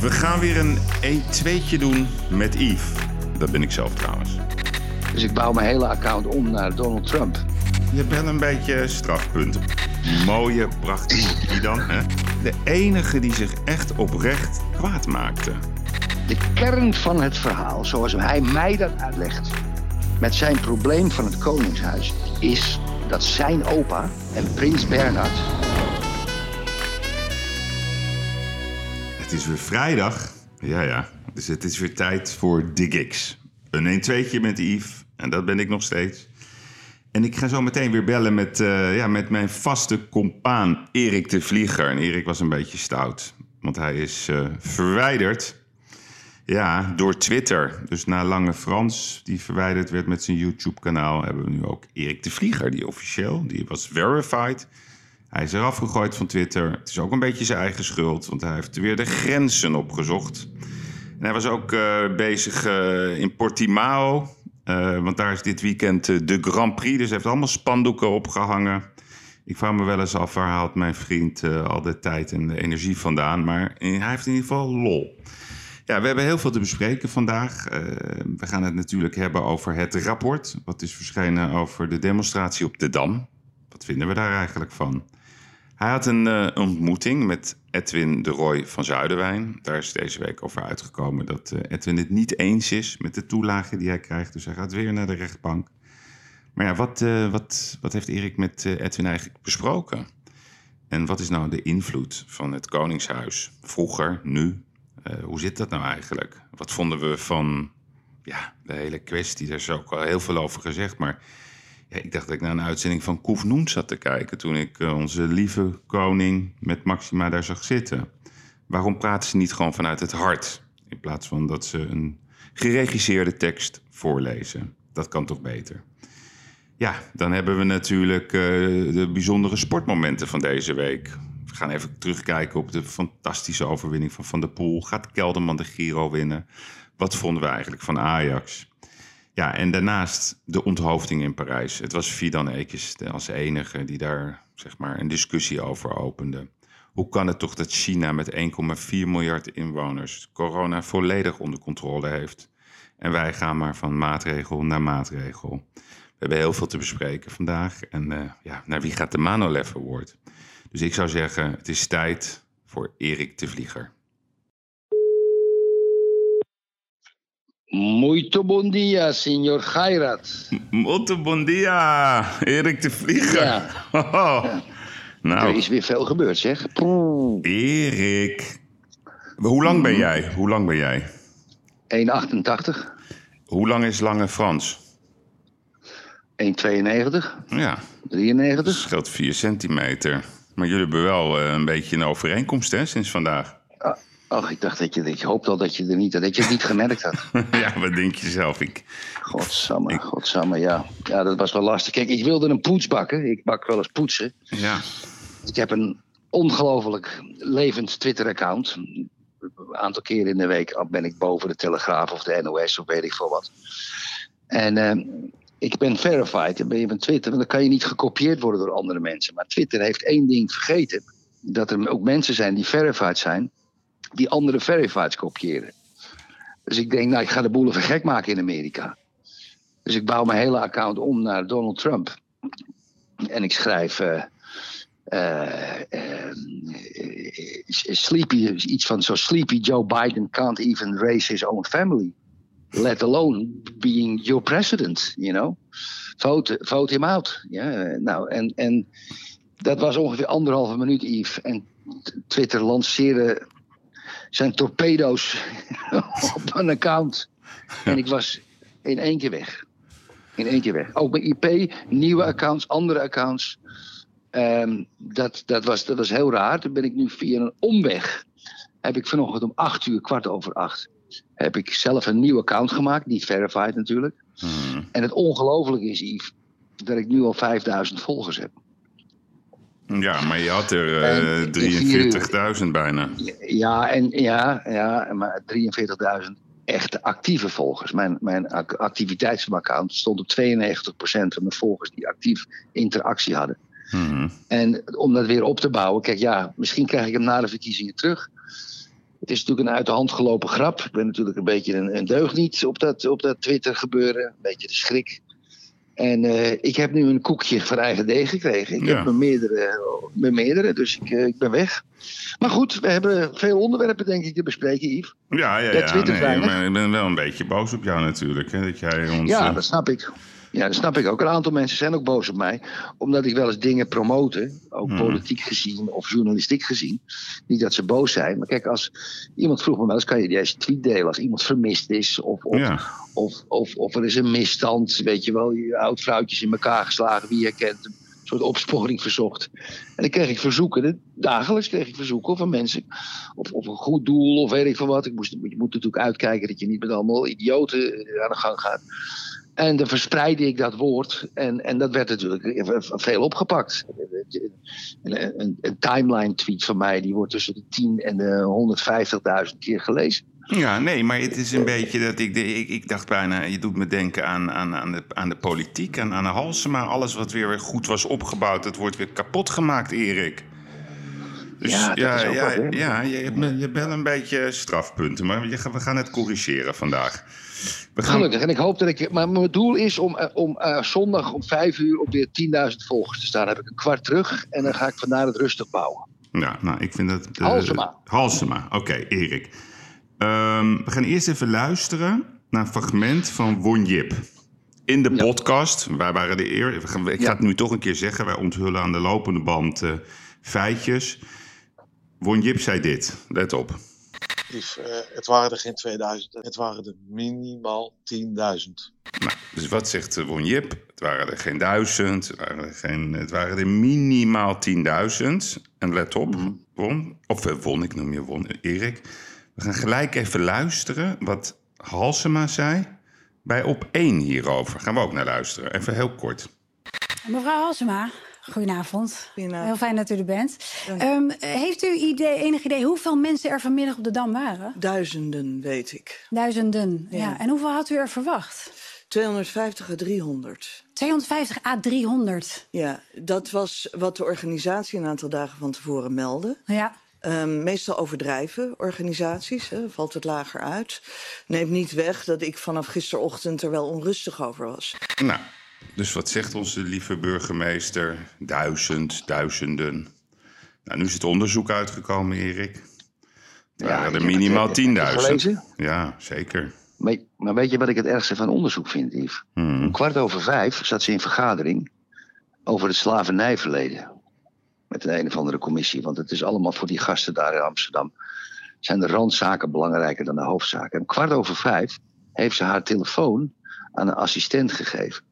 We gaan weer een E2'tje doen met Yves. Dat ben ik zelf trouwens. Dus ik bouw mijn hele account om naar Donald Trump. Je bent een beetje strafpunten. Mooie, prachtige die dan, hè? De enige die zich echt oprecht kwaad maakte. De kern van het verhaal, zoals hij mij dat uitlegt, met zijn probleem van het Koningshuis, is dat zijn opa en prins Bernhard. Het is weer vrijdag. Ja, ja. Dus het is weer tijd voor de. Een 1-2'tje met Yves. En dat ben ik nog steeds. En ik ga zo meteen weer bellen met, eh, ja, met mijn vaste compaan Erik de Vlieger. En Erik was een beetje stout. Want hij is eh, verwijderd ja, door Twitter. Dus na Lange Frans, die verwijderd werd met zijn YouTube-kanaal... hebben we nu ook Erik de Vlieger, die officieel, die was verified... Hij is eraf gegooid van Twitter. Het is ook een beetje zijn eigen schuld, want hij heeft weer de grenzen opgezocht. En hij was ook uh, bezig uh, in Portimao, uh, want daar is dit weekend de Grand Prix. Dus hij heeft allemaal spandoeken opgehangen. Ik vraag me wel eens af, waar haalt mijn vriend al de tijd en de energie vandaan? Maar hij heeft in ieder geval lol. Ja, we hebben heel veel te bespreken vandaag. we gaan het natuurlijk hebben over het rapport. Wat is verschenen over de demonstratie op de Dam. Wat vinden we daar eigenlijk van? Hij had een uh, ontmoeting met Edwin de Roy van Zuiderwijn. Daar is deze week over uitgekomen dat uh, Edwin het niet eens is met de toelage die hij krijgt. Dus hij gaat weer naar de rechtbank. Maar ja, wat, uh, wat, wat heeft Erik met Edwin eigenlijk besproken? En wat is nou de invloed van het Koningshuis? Vroeger, nu? hoe zit dat nou eigenlijk? Wat vonden we van ja, de hele kwestie? Daar is ook al heel veel over gezegd, maar ja, ik dacht dat ik naar een uitzending van Koef Noen zat te kijken... toen ik uh, onze lieve koning met Maxima daar zag zitten. Waarom praten ze niet gewoon vanuit het hart... in plaats van dat ze een geregisseerde tekst voorlezen? Dat kan toch beter? Ja, dan hebben we natuurlijk uh, de bijzondere sportmomenten van deze week. We gaan even terugkijken op de fantastische overwinning van Van der Poel. Gaat Kelderman de Giro winnen? Wat vonden we eigenlijk van Ajax? Ja, en daarnaast de onthoofding in Parijs. Het was Fidan Ekes als enige die daar zeg maar, een discussie over opende. Hoe kan het toch dat China met 1,4 miljard inwoners corona volledig onder controle heeft? En wij gaan maar van maatregel naar maatregel. We hebben heel veel te bespreken vandaag. En uh, ja, naar wie gaat de Manolev Award? Dus ik zou zeggen, het is tijd voor Erik de Vlieger. Muito bom dia, senor Gairat. Muito bom dia, Erik de Vlieger. Ja. Oh. Nou. Er is weer veel gebeurd, zeg. Erik. Hoe lang ben jij? Hoe lang ben jij? 1,88. Hoe lang is Lange Frans? 1,92. Ja. 93. Scheelt 4 centimeter. Maar jullie hebben wel uh, een beetje een overeenkomst, hè, sinds vandaag. Ach, ik dacht dat je, ik hoopte al dat je er niet, dat je het niet gemerkt had. ja, wat denk je zelf? Ik, godsamme, ik... godsamme, ja. Ja, dat was wel lastig. Kijk, ik wilde een poets bakken. Ik bak wel eens poetsen. Ja. Ik heb een ongelooflijk levend Twitter-account. Een aantal keren in de week ben ik boven de Telegraaf of de NOS of weet ik veel wat. En uh, ik ben verified. Dan ben je van Twitter, want dan kan je niet gekopieerd worden door andere mensen. Maar Twitter heeft één ding vergeten. Dat er ook mensen zijn die verified zijn die andere verifieds kopiëren. Dus ik denk, nou, ik ga de boel even gek maken in Amerika. Dus ik bouw mijn hele account om naar Donald Trump. En ik schrijf. Uh, uh, uh, sleepy, iets van zo sleepy Joe Biden can't even raise his own family. Let alone being your president, you know. Vote, vote him out. Ja, nou, en, en dat was ongeveer anderhalve minuut, Yves. En Twitter lanceerde zijn torpedo's op een account. En ik was in één keer weg. In één keer weg. Ook mijn IP, nieuwe accounts, andere accounts. Um, dat, dat, was, dat was heel raar. Toen ben ik nu via een omweg. Heb ik vanochtend om acht uur, kwart over acht. Heb ik zelf een nieuw account gemaakt. Niet verified natuurlijk. Hmm. En het ongelooflijke is, Yves, dat ik nu al 5000 volgers heb. Ja, maar je had er uh, 43.000 bijna. Ja, en, ja, ja maar 43.000 echte actieve volgers. Mijn, mijn activiteitsaccount stond op 92% van de volgers die actief interactie hadden. Hmm. En om dat weer op te bouwen, kijk ja, misschien krijg ik hem na de verkiezingen terug. Het is natuurlijk een uit de hand gelopen grap. Ik ben natuurlijk een beetje een, een deugniet op dat, op dat Twitter gebeuren. Een beetje de schrik. En uh, ik heb nu een koekje van eigen deeg gekregen. Ik Ja. heb mijn meerdere, mijn meerdere dus ik, uh, ik ben weg. Maar goed, we hebben veel onderwerpen denk ik te bespreken, Yves. Ja, ja, Ja, Nee, ik ben wel een beetje boos op jou natuurlijk. Hè, dat jij ons... Ja, eh, dat snap ik. Ja, dat snap ik ook. Een aantal mensen zijn ook boos op mij. Omdat ik wel eens dingen promote. Ook Hmm. politiek gezien of journalistiek gezien. Niet dat ze boos zijn. Maar kijk, als iemand vroeg me wel eens: kan je deze tweet delen als iemand vermist is? Of, of, ja. of, of, of er is een misstand. Weet je wel, je oud vrouwtjes in elkaar geslagen. Wie je kent. Een soort opsporing verzocht. En dan kreeg ik verzoeken. Dagelijks kreeg ik verzoeken van mensen. Of, of een goed doel of weet ik veel wat. Ik moest, je moet natuurlijk uitkijken dat je niet met allemaal idioten eh, aan de gang gaat. En dan verspreidde ik dat woord. En, en dat werd natuurlijk veel opgepakt. Een, een, een timeline tweet van mij, die wordt tussen de 10 en de 150.000 keer gelezen. Ja, nee, maar het is een beetje dat ik, ik, ik dacht bijna, je doet me denken aan, aan, aan, de, aan de politiek, aan, aan de Halsema. Alles wat weer goed was opgebouwd, dat wordt weer kapot gemaakt, Erik. Dus Ja, ja, dat is ook ja, wat, ja, je, je wel een beetje strafpunten, maar je, we gaan het corrigeren vandaag. We gaan, Gelukkig. En ik hoop dat ik. Maar mijn doel is om, eh, om eh, zondag om 5 uur op weer 10.000 volgers te staan. Dan heb ik een kwart terug. En dan ga ik vandaar het rustig bouwen. Ja, nou, ik vind dat... eh, Halsema. Halsema, oké, Erik. Ehm, we gaan eerst even luisteren naar een fragment van Won Jip. In de Ja. podcast, wij waren de eer... Ik ga Ja. het nu toch een keer zeggen. Wij onthullen aan de lopende band feitjes. Won Jip zei dit, let op. Eh, het waren er geen 2000, het waren er minimaal 10.000. Nou, dus wat zegt eh, Won Jip? Het waren er geen duizend, het waren er, geen, het waren er minimaal 10.000. En let op, Mhm. Won, of eh, Won, ik noem je Won, Erik. We gaan gelijk even luisteren wat Halsema zei bij op 1 hierover. Gaan we ook naar luisteren, even heel kort. Mevrouw Halsema, goedenavond. Goedenavond. Heel fijn dat u er bent. Ehm, heeft u idee, enig idee hoeveel mensen er vanmiddag op de Dam waren? Duizenden, weet ik. Duizenden. Ja. Ja. En hoeveel had u er verwacht? 250 à 300. 250 à 300. Ja, dat was wat de organisatie een aantal dagen van tevoren meldde. Ja. Ehm, meestal overdrijven organisaties, hè, valt het lager uit. Neemt niet weg dat ik vanaf gisterochtend er wel onrustig over was. Nou, dus wat zegt onze lieve burgemeester? Duizend, duizenden. Nou, nu is het onderzoek uitgekomen, Erik. Het Ja, waren er minimaal heb je het 10.000. gelezen? Ja, zeker. Maar, maar weet je wat ik het ergste van onderzoek vind, Yves? Hmm. Om kwart over vijf zat ze in vergadering over het slavernijverleden. Met een, een of andere commissie. Want het is allemaal voor die gasten daar in Amsterdam. Zijn de randzaken belangrijker dan de hoofdzaken. En kwart over vijf heeft ze haar telefoon aan een assistent gegeven.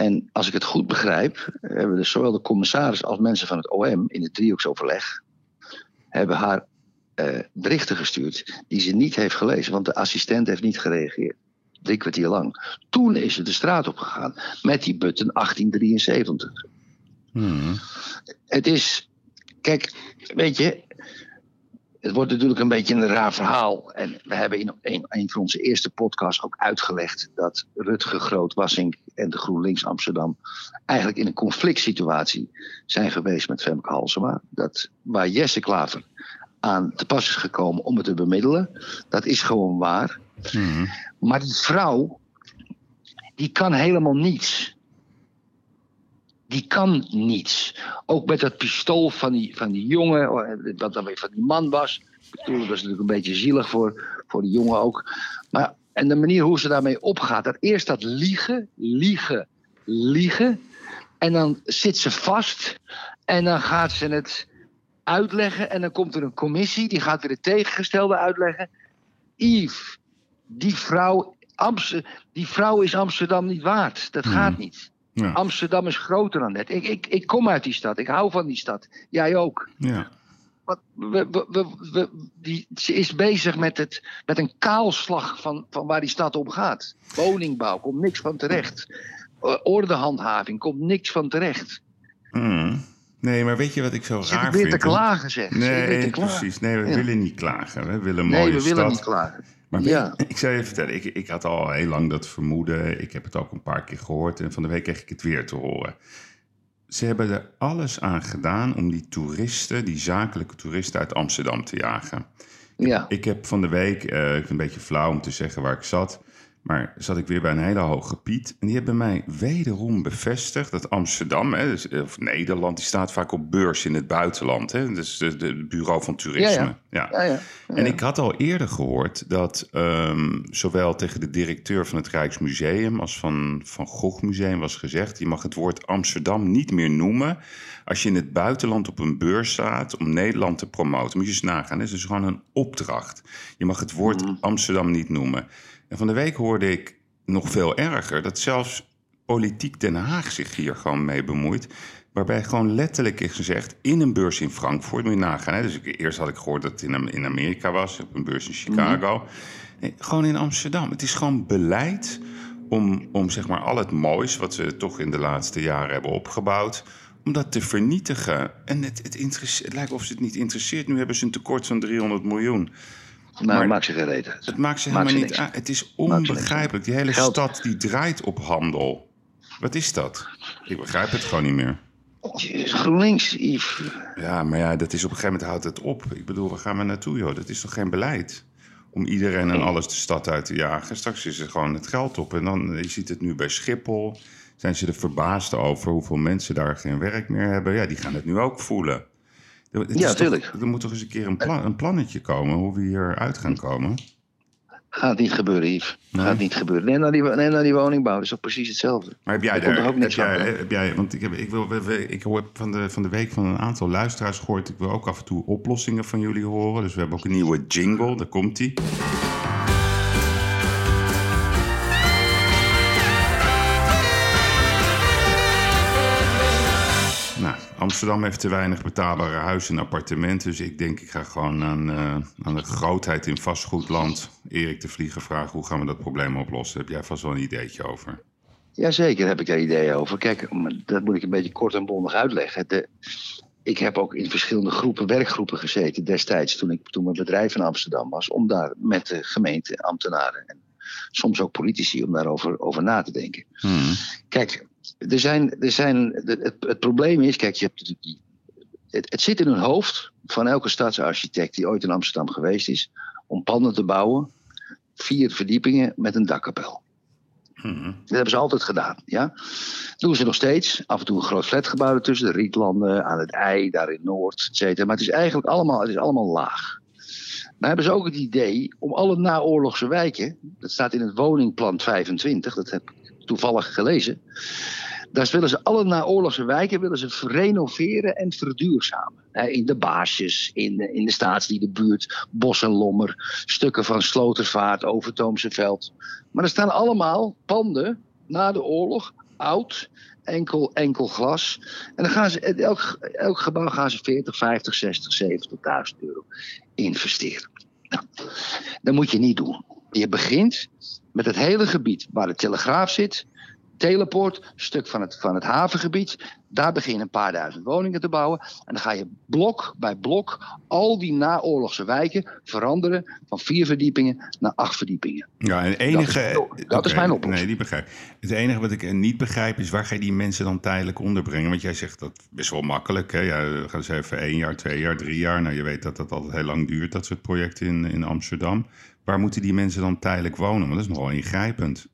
En als ik het goed begrijp, hebben dus zowel de commissaris als mensen van het OM in het driehoeksoverleg hebben haar eh, berichten gestuurd die ze niet heeft gelezen, want de assistent heeft niet gereageerd. Drie kwartier lang. Toen is ze de straat op gegaan met die button 1873. Hmm. Het is, kijk, weet je, het wordt natuurlijk een beetje een raar verhaal. En we hebben in een, een van onze eerste podcasts ook uitgelegd dat Rutger Groot-Wassink en de GroenLinks Amsterdam eigenlijk in een conflict situatie zijn geweest met Femke Halsema. Dat, waar Jesse Klaver aan te pas is gekomen om het te bemiddelen. Dat is gewoon waar. Hmm. Maar die vrouw, die kan helemaal niets. Die kan niets. Ook met dat pistool van die, van die jongen, wat dan weer van die man was. Ik bedoel, dat is natuurlijk een beetje zielig voor, voor die jongen ook. Maar, en de manier hoe ze daarmee opgaat, dat eerst dat liegen, liegen, liegen. En dan zit ze vast en dan gaat ze het uitleggen. En dan komt er een commissie, die gaat weer het tegengestelde uitleggen. Yves, die vrouw, die vrouw is Amsterdam niet waard. Dat gaat niet. Ja. Amsterdam is groter dan dat. Ik, ik, ik kom uit die stad. Ik hou van die stad. Jij ook. ja. Wat, we, we, we, we- die, ze is bezig met, het, met een kaalslag van, van waar die stad om gaat. Woningbouw, komt niks van terecht. Eh, Ordehandhaving, komt niks van terecht. Hmm. Nee, maar weet je wat ik zo Zit raar weer vind? te klagen, zeg. Nee, te klagen? precies. Nee, we Ja. willen niet klagen. We willen een mooie Nee, we willen niet klagen. Maar Ja. je, ik zou je vertellen, ik, ik had al heel lang dat vermoeden. Ik heb het ook een paar keer gehoord en van de week kreeg ik het weer te horen. Ze hebben er alles aan gedaan om die toeristen, die zakelijke toeristen uit Amsterdam te jagen. Ja. Ik heb van de week, eh, ik vind het een beetje flauw om te zeggen waar ik zat. Maar zat ik weer bij een hele hoge Piet. En die hebben mij wederom bevestigd dat Amsterdam, hè, dus, of Nederland, die staat vaak op beurs in het buitenland. Hè? Dus het bureau van toerisme. Ja, Ja, Ja. En ik had al eerder gehoord dat ehm, zowel tegen de directeur van het Rijksmuseum als van Van Gogh Museum was gezegd: je mag het woord Amsterdam niet meer noemen als je in het buitenland op een beurs staat om Nederland te promoten. Moet je eens nagaan. Het is dus gewoon een opdracht. Je mag het woord Amsterdam niet noemen. En van de week hoorde ik nog veel erger dat zelfs politiek Den Haag zich hier gewoon mee bemoeit. Waarbij gewoon letterlijk is gezegd, in een beurs in Frankfurt, moet je nagaan. Hè? Dus ik, eerst had ik gehoord dat het in, in Amerika was, op een beurs in Chicago. Nee, gewoon in Amsterdam. Het is gewoon beleid om, om zeg maar al het moois wat ze toch in de laatste jaren hebben opgebouwd, om dat te vernietigen. En het, het, het lijkt of ze het niet interesseert. Nu hebben ze een tekort van 300 miljoen. Maar, Maar- maakt reet uit. Het maakt ze Maakt helemaal ze niet uit. Het is ze onbegrijpelijk. Die hele Geld. stad die draait op handel. Wat is dat? Ik begrijp het gewoon niet meer. GroenLinks, Yves. Ja, maar ja, dat is op een gegeven moment houdt het op. Ik bedoel, waar gaan we naartoe, joh? Dat is toch geen beleid? Om iedereen en alles de stad uit te jagen. Straks is er gewoon het geld op. En dan, je ziet het nu bij Schiphol. Zijn ze er verbaasd over hoeveel mensen daar geen werk meer hebben? Ja, die gaan het nu ook voelen. Ja, toch- tuurlijk. Er moet toch eens een keer een, plan, een plannetje komen hoe we hieruit gaan komen. Gaat niet gebeuren, Yves. Nee. Gaat niet gebeuren. Nee, naar die, nee, naar die woningbouw. Dat is toch precies hetzelfde. Maar heb jij daar, ook heb niks jij, hè? heb jij, want ik heb, ik wil, ik hoor van de, van de week van een aantal luisteraars gehoord. Ik wil ook af en toe oplossingen van jullie horen. Dus we hebben ook een nieuwe jingle, daar komt die. Amsterdam heeft te weinig betaalbare huizen en appartementen. Dus ik denk, ik ga gewoon aan, eh, aan de grootheid in vastgoedland Erik de Vlieger vragen... hoe gaan we dat probleem oplossen? Heb jij vast wel een ideetje over? Jazeker heb ik daar ideeën over. Kijk, dat moet ik een beetje kort en bondig uitleggen. De, ik heb ook in verschillende groepen, werkgroepen gezeten destijds toen, ik, toen mijn bedrijf in Amsterdam was. Om daar met de gemeente, ambtenaren en soms ook politici om daarover over na te denken. Hmm. Kijk, er zijn, er zijn, het, het probleem is, kijk, je hebt natuurlijk die, het, het zit in hun hoofd van elke stadsarchitect die ooit in Amsterdam geweest is, om panden te bouwen, vier verdiepingen met een dakkapel. Hmm. Dat hebben ze altijd gedaan. Ja? Dat doen ze nog steeds. Af en toe een groot flatgebouw ertussen. De Rietlanden, aan het IJ, daar in Noord, et cetera. Maar het is eigenlijk allemaal, het is allemaal laag. Dan hebben ze ook het idee om alle naoorlogse wijken... dat staat in het woningplan 25, dat heb ik toevallig gelezen... daar willen ze alle naoorlogse wijken willen ze renoveren en verduurzamen. In de Baasjes, in de, in de Staatsdiedenbuurt, Bos en Lommer... stukken van Slotersvaart, Overtoomse Veld... Maar er staan allemaal panden na de oorlog, oud, enkel, enkel glas. En dan gaan ze, elk, elk gebouw gaan ze 40, 50, 60, 70.000 euro investeren. Nou, dat moet je niet doen. Je begint met het hele gebied waar de Telegraaf zit, Teleport, stuk van het, van het havengebied. Daar begin je een paar duizend woningen te bouwen. En dan ga je blok bij blok al die naoorlogse wijken veranderen van vier verdiepingen naar acht verdiepingen. Ja, en het enige... Dat is- dat is Oké, mijn oplossing. Nee, die begrijp. Het enige wat ik niet begrijp is waar ga je die mensen dan tijdelijk onderbrengen? Want jij zegt dat best wel makkelijk. Hè? Ja, gaan ze even één jaar, twee jaar, drie jaar. Nou, je weet dat dat altijd heel lang duurt, dat soort projecten in, in Amsterdam. Waar moeten die mensen dan tijdelijk wonen? Want dat is nogal ingrijpend.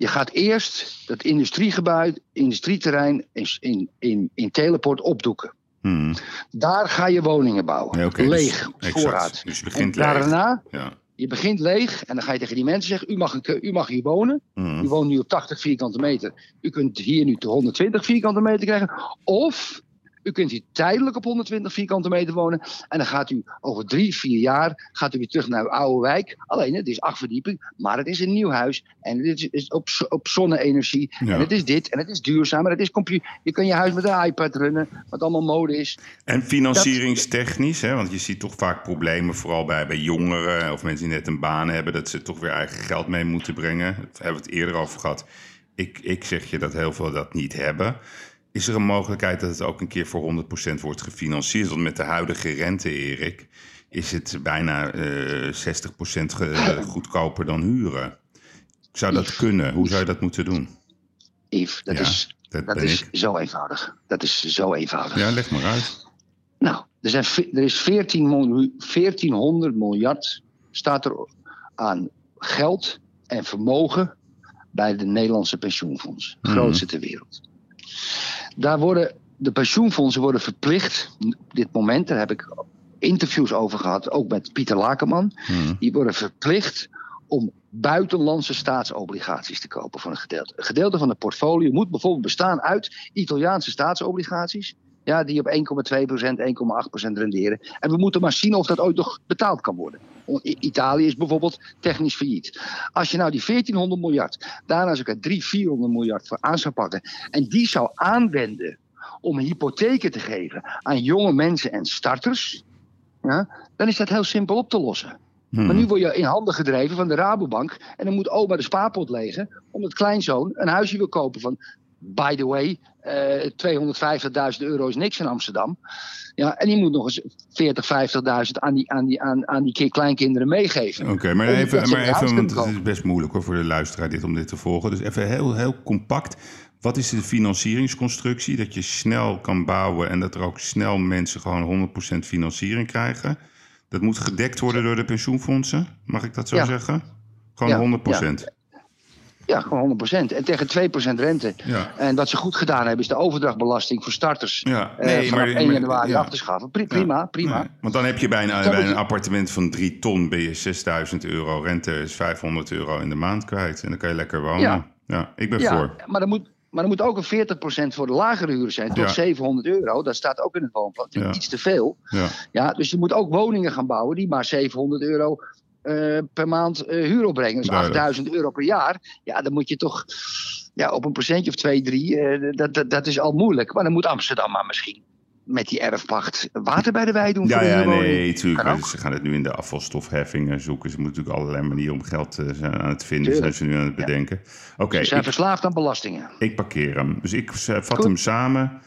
Je gaat eerst dat industriegebouw, industrieterrein in, in, in, Teleport opdoeken. Hmm. Daar ga je woningen bouwen. Ja, dus- leeg, op voorraad. Dus je begint en leeg. daarna, Ja. je begint leeg en dan ga je tegen die mensen zeggen... u mag, een u mag hier wonen. Hmm. U woont nu op 80 vierkante meter. U kunt hier nu 120 vierkante meter krijgen. Of u kunt hier tijdelijk op 120 vierkante meter wonen. En dan gaat u over drie, vier jaar gaat u weer terug naar uw oude wijk. Alleen, het is acht verdieping, maar het is een nieuw huis. En het is, op, op zonne-energie. Ja. En het is dit, en het is duurzaam. En het is je kan je huis met een iPad runnen, wat allemaal mode is. En financieringstechnisch, hè, want je ziet toch vaak problemen, vooral bij, bij jongeren of mensen die net een baan hebben, dat ze toch weer eigen geld mee moeten brengen. Daar hebben we het eerder over gehad. Ik, ik zeg je dat heel veel dat niet hebben. Is er een mogelijkheid dat het ook een keer voor 100% wordt gefinancierd? Want met de huidige rente, Erik, is het bijna eh 60% ge- goedkoper dan huren. Zou dat kunnen? Hoe zou je dat moeten doen? Yves, dat Ja, is, dat dat ben is ik. zo eenvoudig. Dat is zo eenvoudig. Ja, leg maar uit. Nou, Er, zijn, er is 14 miljoen- 1400 miljard staat er aan geld en vermogen bij de Nederlandse pensioenfonds. Het Mhm. grootste ter wereld. Daar worden de pensioenfondsen worden verplicht, op dit moment, daar heb ik interviews over gehad, ook met Pieter Lakenman. Hmm. Die worden verplicht om buitenlandse staatsobligaties te kopen voor een gedeelte. Een gedeelte van de portfolio moet bijvoorbeeld bestaan uit Italiaanse staatsobligaties. Ja, die op 1,2%, 1,8% renderen. En we moeten maar zien of dat ooit nog betaald kan worden. Italië is bijvoorbeeld technisch failliet. Als je nou die 1400 miljard, daarna zou ik er 300, 400 miljard voor aan zou pakken. En die zou aanwenden om hypotheken te geven aan jonge mensen en starters. Ja, dan is dat heel simpel op te lossen. Hmm. Maar nu word je in handen gedreven van de Rabobank. En dan moet oma de spaarpot legen. Omdat kleinzoon een huisje wil kopen van. By the way, eh 250.000 euro is niks in Amsterdam. Ja, en die moet nog eens 40, 50.000 aan die, aan, die, aan, aan die ki- kleinkinderen meegeven. Oké, maar even, maar even want het is best moeilijk hoor, voor de luisteraar dit, om dit te volgen. Dus even heel, heel compact. Wat is de financieringsconstructie? Dat je snel kan bouwen en dat er ook snel mensen gewoon 100% financiering krijgen. Dat moet gedekt worden door de pensioenfondsen, mag ik dat zo Ja. zeggen? Gewoon Ja, 100%. Ja, gewoon 100%. En tegen 2% rente. Ja. En wat ze goed gedaan hebben, is de overdrachtbelasting voor starters. Ja, eh, vanaf maar- 1 maar- januari ja. af te schaffen. Pri- prima, prima. Nee, want dan heb je bij een, Dat bij moet een je- appartement van 3 ton ben je 6000 euro. Rente is 500 euro in de maand kwijt. En dan kan je lekker wonen. Ja, Ja. ik ben Ja, voor. maar er moet, maar er moet ook een 40% voor de lagere huur zijn. Tot Ja. 700 euro. Dat staat ook in het woonplan. Ja. iets te veel. Ja. Ja, dus je moet ook woningen gaan bouwen die maar 700 euro eh, per maand eh, huur opbrengen. Dus Duidelijk. 8000 euro per jaar. Ja, dan moet je toch ja, op een procentje of 2, 3. eh, dat, dat, dat is al moeilijk. Maar dan moet Amsterdam maar misschien met die erfpacht water bij de wei doen. Ja, voor ja, nee, natuurlijk. Ze gaan het nu in de afvalstofheffingen zoeken. Ze moeten natuurlijk allerlei manieren om geld aan het vinden. Tuurlijk. Zijn ze nu aan het Ja. bedenken. Oké, Ze zijn ik, verslaafd aan belastingen. ik parkeer hem. Dus ik vat Goed. hem samen.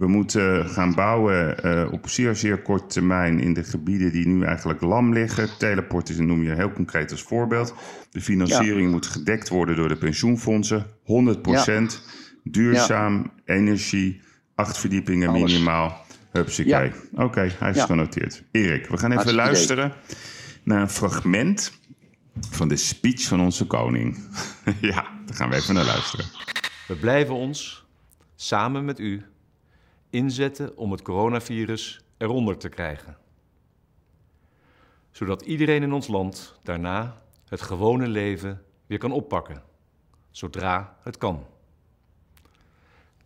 We moeten gaan bouwen eh, op zeer, zeer korte termijn in de gebieden die nu eigenlijk lam liggen. Teleport is, noem je heel concreet als voorbeeld. De financiering moet gedekt worden door de pensioenfondsen. 100% duurzaam, energie, acht verdiepingen Alles. minimaal. Hupsakee. Oké, hij is Ja. genoteerd. Erik, we gaan even Hartstikke luisteren naar een fragment van de speech van onze koning. ja, daar gaan we even naar luisteren. We blijven ons, samen met u, inzetten om het coronavirus eronder te krijgen. Zodat iedereen in ons land daarna het gewone leven weer kan oppakken, zodra het kan.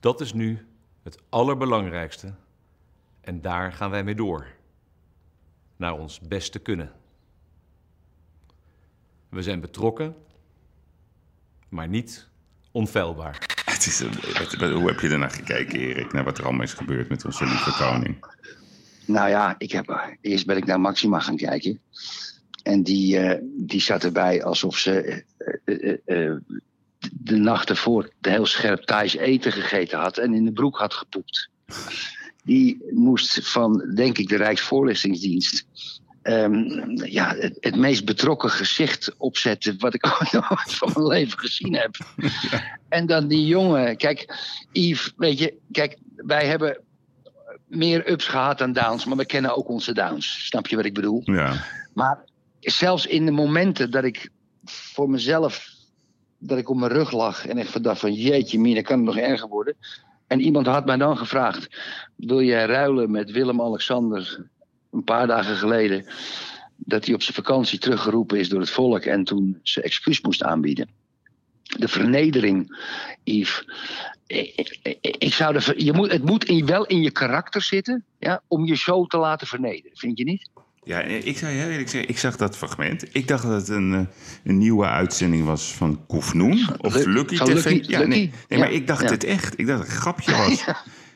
Dat is nu het allerbelangrijkste en daar gaan wij mee door. Naar ons beste kunnen. We zijn betrokken, maar niet onfeilbaar. Wat- hoe heb je ernaar gekeken, Erik? Naar wat er allemaal is gebeurd met onze lieve koning. Nou ja, ik heb, eh, eerst ben ik naar Maxima gaan kijken. En die, eh, die zat erbij alsof ze eh, eh, eh, eh, de nacht ervoor heel scherp Thais eten gegeten had en in de broek had gepoept. Die moest van, denk ik, de Rijksvoorlichtingsdienst. Ehm, ja, het, het meest betrokken gezicht opzetten. wat ik ooit van mijn leven gezien heb. En dan die jongen. Kijk, Yves, weet je, kijk, wij hebben meer ups gehad dan downs, maar we kennen ook onze downs. Snap je wat ik bedoel? Ja, Maar zelfs in de momenten dat ik voor mezelf, dat ik op mijn rug lag en echt dacht van jeetje mina, kan het nog erger worden. En iemand had mij dan gevraagd, wil jij ruilen met Willem-Alexander een paar dagen geleden, dat hij op zijn vakantie teruggeroepen is door het volk en toen zijn excuus moest aanbieden. De vernedering, Yves. Ik, ik, ik zou de, je moet, het moet in, wel in je karakter zitten ja, om je zo te laten vernederen, vind je niet? ja ik zou je heel eerlijk zeggen, ik zag dat fragment. Ik dacht dat het een, eh, een nieuwe uitzending was van Koefnoen of Lu- Lucky TV. Lucky- ja, nee, Lucky, nee, maar ik dacht ja. het echt. Ik dacht dat het een grapje was.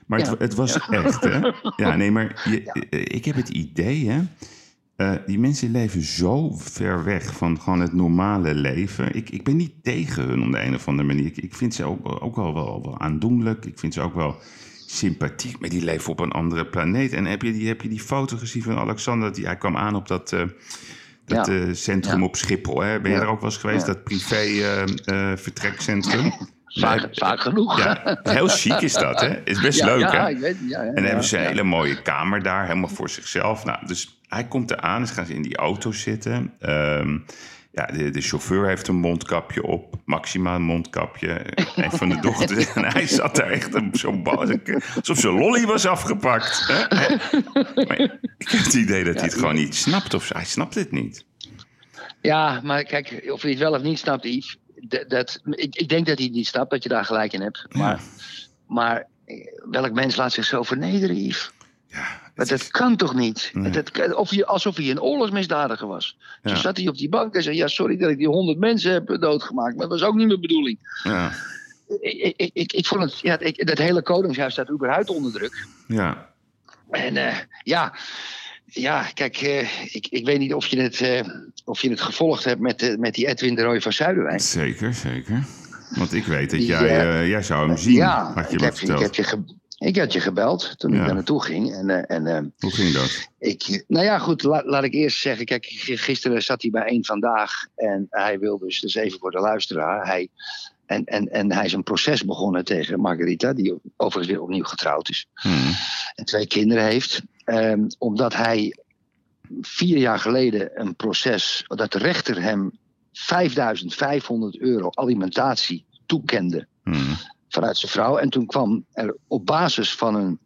Maar het, Ja. het was echt, hè? Ja, nee, maar je, eh, ik heb het idee, hè? eh, die mensen leven zo ver weg van gewoon het normale leven. Ik, ik ben niet tegen hun op de een of andere manier. Ik, ik vind ze ook, ook wel, wel, wel aandoenlijk. Ik vind ze ook wel sympathiek. Maar die leven op een andere planeet. En heb je die, heb je die foto gezien van Alexander? Die, hij kwam aan op dat, eh, dat Ja. centrum Ja. op Schiphol. Hè? Ben je Ja. er ook wel eens geweest? Dat privé vertrekcentrum. Vaak, Nee. vaak genoeg. Ja, heel chic is dat, hè? Is best Ja, leuk, ja, hè? ik weet, ja, ja, En dan hebben ze een hele mooie kamer daar, helemaal voor zichzelf. Nou, dus hij komt eraan, dus gaan ze in die auto zitten. Ehm, ja, de, de chauffeur heeft een mondkapje op, Maxima een mondkapje. Een van de dochters. En hij zat daar echt op zo'n alsof zijn lolly was afgepakt. Hè? Maar ik heb het idee dat hij het gewoon niet snapt, of hij snapt het niet. Ja, maar kijk, of je het wel of niet snapt, Yves. Dat, ik, ik denk dat hij het niet snapt, dat je daar gelijk in hebt. Maar, maar eh, welk mens laat zich zo vernederen, Yves? Ja, dat kan toch niet? Nee. Dat, of je, alsof hij een oorlogsmisdadiger was. Ja. Toen zat hij op die bank en zei: Ja, sorry dat ik die honderd mensen heb doodgemaakt. Maar dat was ook niet mijn bedoeling. ja, Ik, ik, ik, ik vond het, ja, ik, dat hele Koningshuis staat überhaupt onder druk. ja. En eh, ja, ja, kijk, eh, ik, ik weet niet of je het, eh, of je het gevolgd hebt met, eh, met die Edwin de Rooij van Zuiderwijk. zeker, zeker. Want ik weet dat jij, jij zou hem zien, ja, had je ik heb, ik, heb je ge- ik had je gebeld toen Ja. ik daar naartoe ging. En, en Hoe ging dat? ik, nou ja, goed, la- laat ik eerst zeggen. Kijk, gisteren zat hij bij één vandaag. En hij wil dus, dus even voor de luisteraar. Hij, en, en, en hij is een proces begonnen tegen Margarita, die overigens weer opnieuw getrouwd is. Hmm. en twee kinderen heeft. Ehm, omdat hij vier jaar geleden een proces, dat de rechter hem 5500 euro alimentatie toekende Hmm. vanuit zijn vrouw. En toen kwam er op basis van een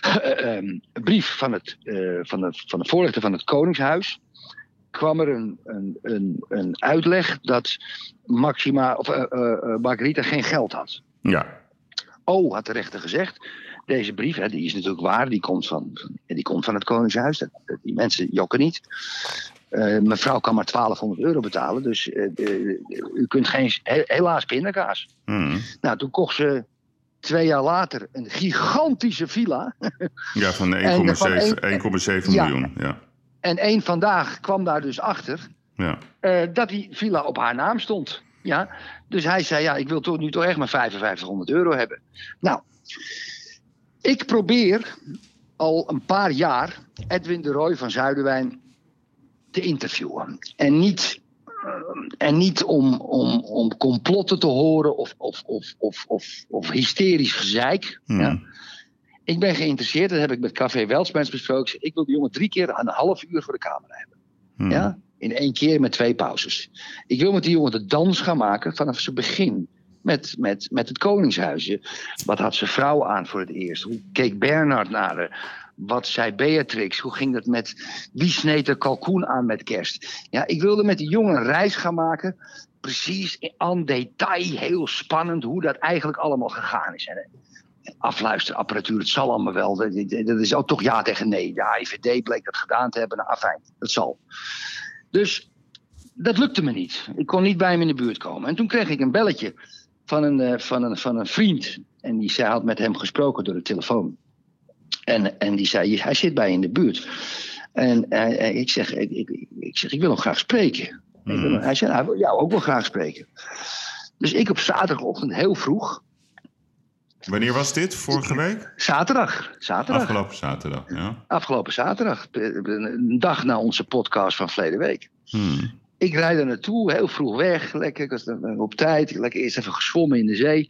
eh, ehm, brief van, het, eh, van, de, van de voorlichter van het Koningshuis. kwam er een, een, een, een uitleg dat Maxima, of, eh, Margarita geen geld had. Ja, Oh, had de rechter gezegd. Deze brief, hè, die is natuurlijk waar, die komt van, die komt van het Koningshuis. Die mensen jokken niet. Eh, mevrouw kan maar 1200 euro betalen, dus eh, u kunt geen, he- helaas pindakaas. Hmm. Nou, toen kocht ze twee jaar later een gigantische villa. ja van En van 1,7 één- 1,7 Ja. miljoen. Ja. En één vandaag kwam daar dus achter Ja. eh, dat die villa op haar naam stond. Ja? Dus hij zei, ja, ik wil toch nu toch echt maar 5500 euro hebben. Nou, ik probeer al een paar jaar Edwin de Roy van Zuiderwijn te interviewen. En niet, eh, en niet om, om, om complotten te horen of, of, of, of, of, of hysterisch gezeik. Hmm. Ja. Ik ben geïnteresseerd, dat heb ik met Café Welspens besproken. Ik wil die jongen drie keer een half uur voor de camera hebben. Hmm. Ja? In één keer met twee pauzes. Ik wil met die jongen de dans gaan maken vanaf zijn begin. Met, met, met het Koningshuisje. Wat had zijn vrouw aan voor het eerst? Hoe keek Bernard naar haar? Wat zei Beatrix? Hoe ging dat met. Wie sneed er kalkoen aan met kerst? Ja, ik wilde met die jongen een reis gaan maken. Precies aan detail, heel spannend hoe dat eigenlijk allemaal gegaan is. En, afluisterapparatuur, het zal allemaal wel. Dat, is ook toch ja tegen nee. De AIVD bleek dat gedaan te hebben. Nou, afijn, dat zal. Dus dat lukte me niet. Ik kon niet bij hem in de buurt komen. En toen kreeg ik een belletje van een, eh, van een, van een vriend. En die zei, had met hem gesproken door de telefoon. En, en die zei, hij zit bij je in de buurt. En eh, ik, zeg, ik, ik, ik zeg, ik wil hem graag spreken. Wil hem- hij zei, nou, hij wil jou ook wel graag spreken. Dus ik op zaterdagochtend heel vroeg. Wanneer was dit? Vorige week? Zaterdag. Zaterdag. Afgelopen zaterdag, ja. Afgelopen zaterdag. Een dag na onze podcast van verleden week. Hmm. Ik rijd er naartoe, heel vroeg weg. Lekker, ik was er op tijd. Lekker eerst even geschwommen in de zee.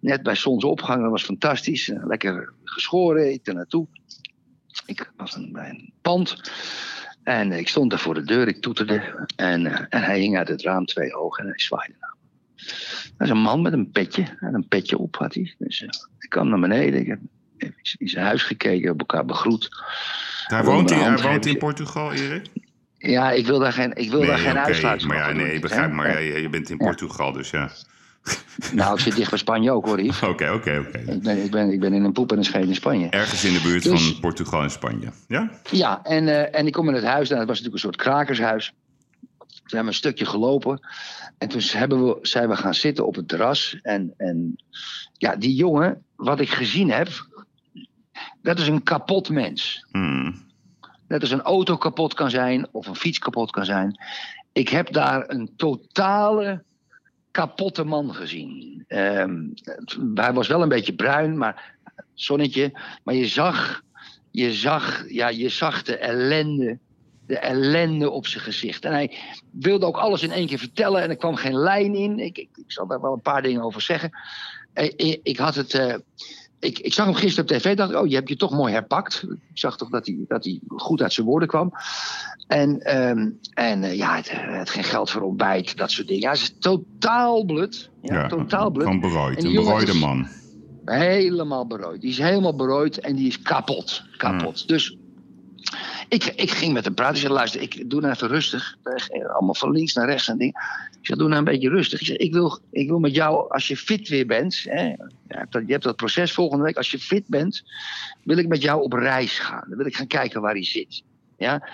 Net bij zonsopgang, dat was fantastisch. Eh, Lekker geschoren, ik er naartoe. Ik was bij een pand. En ik stond daar voor de deur, ik toeterde. En, eh, en hij hing uit het raam twee ogen en hij zwaaide naar me. Dat is een man met een petje. En een petje op had hij. Dus eh, ik kwam naar beneden. Ik heb in zijn huis gekeken, heb elkaar begroet. Hij woont, in, hij woont in Portugal, Erik? Ja, ik wil daar geen, ik wil daar geen oké, uitsluitsel Maar ja, doen, nee, ik hè? begrijp. Maar Ja. je bent in Portugal, dus ja. Nou, ik zit dicht bij Spanje ook hoor, Yves. Oké, oké, oké. Ik ben, ik, ben, ik ben in een poep en een scheet in Spanje. Ergens in de buurt Dus- van Portugal en Spanje. Ja? Ja, en, eh, en ik kom in het huis. Nou, het was natuurlijk een soort krakershuis. Toen hebben we een stukje gelopen. En toen hebben we, zijn we gaan zitten op het terras. En, en ja, die jongen, wat ik gezien heb... Dat is een kapot mens. Hmm. Net als een auto kapot kan zijn of een fiets kapot kan zijn. Ik heb daar een totale kapotte man gezien. Ehm, hij was wel een beetje bruin, maar zonnetje. Maar je zag, je zag, ja, je zag de ellende de ellende op zijn gezicht. En hij wilde ook alles in één keer vertellen en er kwam geen lijn in. Ik, ik, ik zal daar wel een paar dingen over zeggen. Eh, Ik, ik had het. eh, ik, ik zag hem gisteren op tv. Dacht ik, oh, je hebt je toch mooi herpakt. Ik zag toch dat hij, dat hij goed uit zijn woorden kwam. En, ehm, en eh, ja, het, het geen geld voor ontbijt, dat soort dingen. Hij is totaal blut. Ja, totaal blut. Van berooid. En Een berooide man. Helemaal berooid. Die is helemaal berooid en die is kapot. Kapot. Dus ik, ik ging met hem praten. Ik zei, luister, ik doe nou even rustig. Eh, Allemaal van links naar rechts en dingen. Ik zei, doe nou een beetje rustig. Ik zei, ik wil, ik wil met jou, als je fit weer bent... Hè, je, hebt dat, je hebt dat proces volgende week. Als je fit bent, wil ik met jou op reis gaan. Dan wil ik gaan kijken waar hij zit. Ja?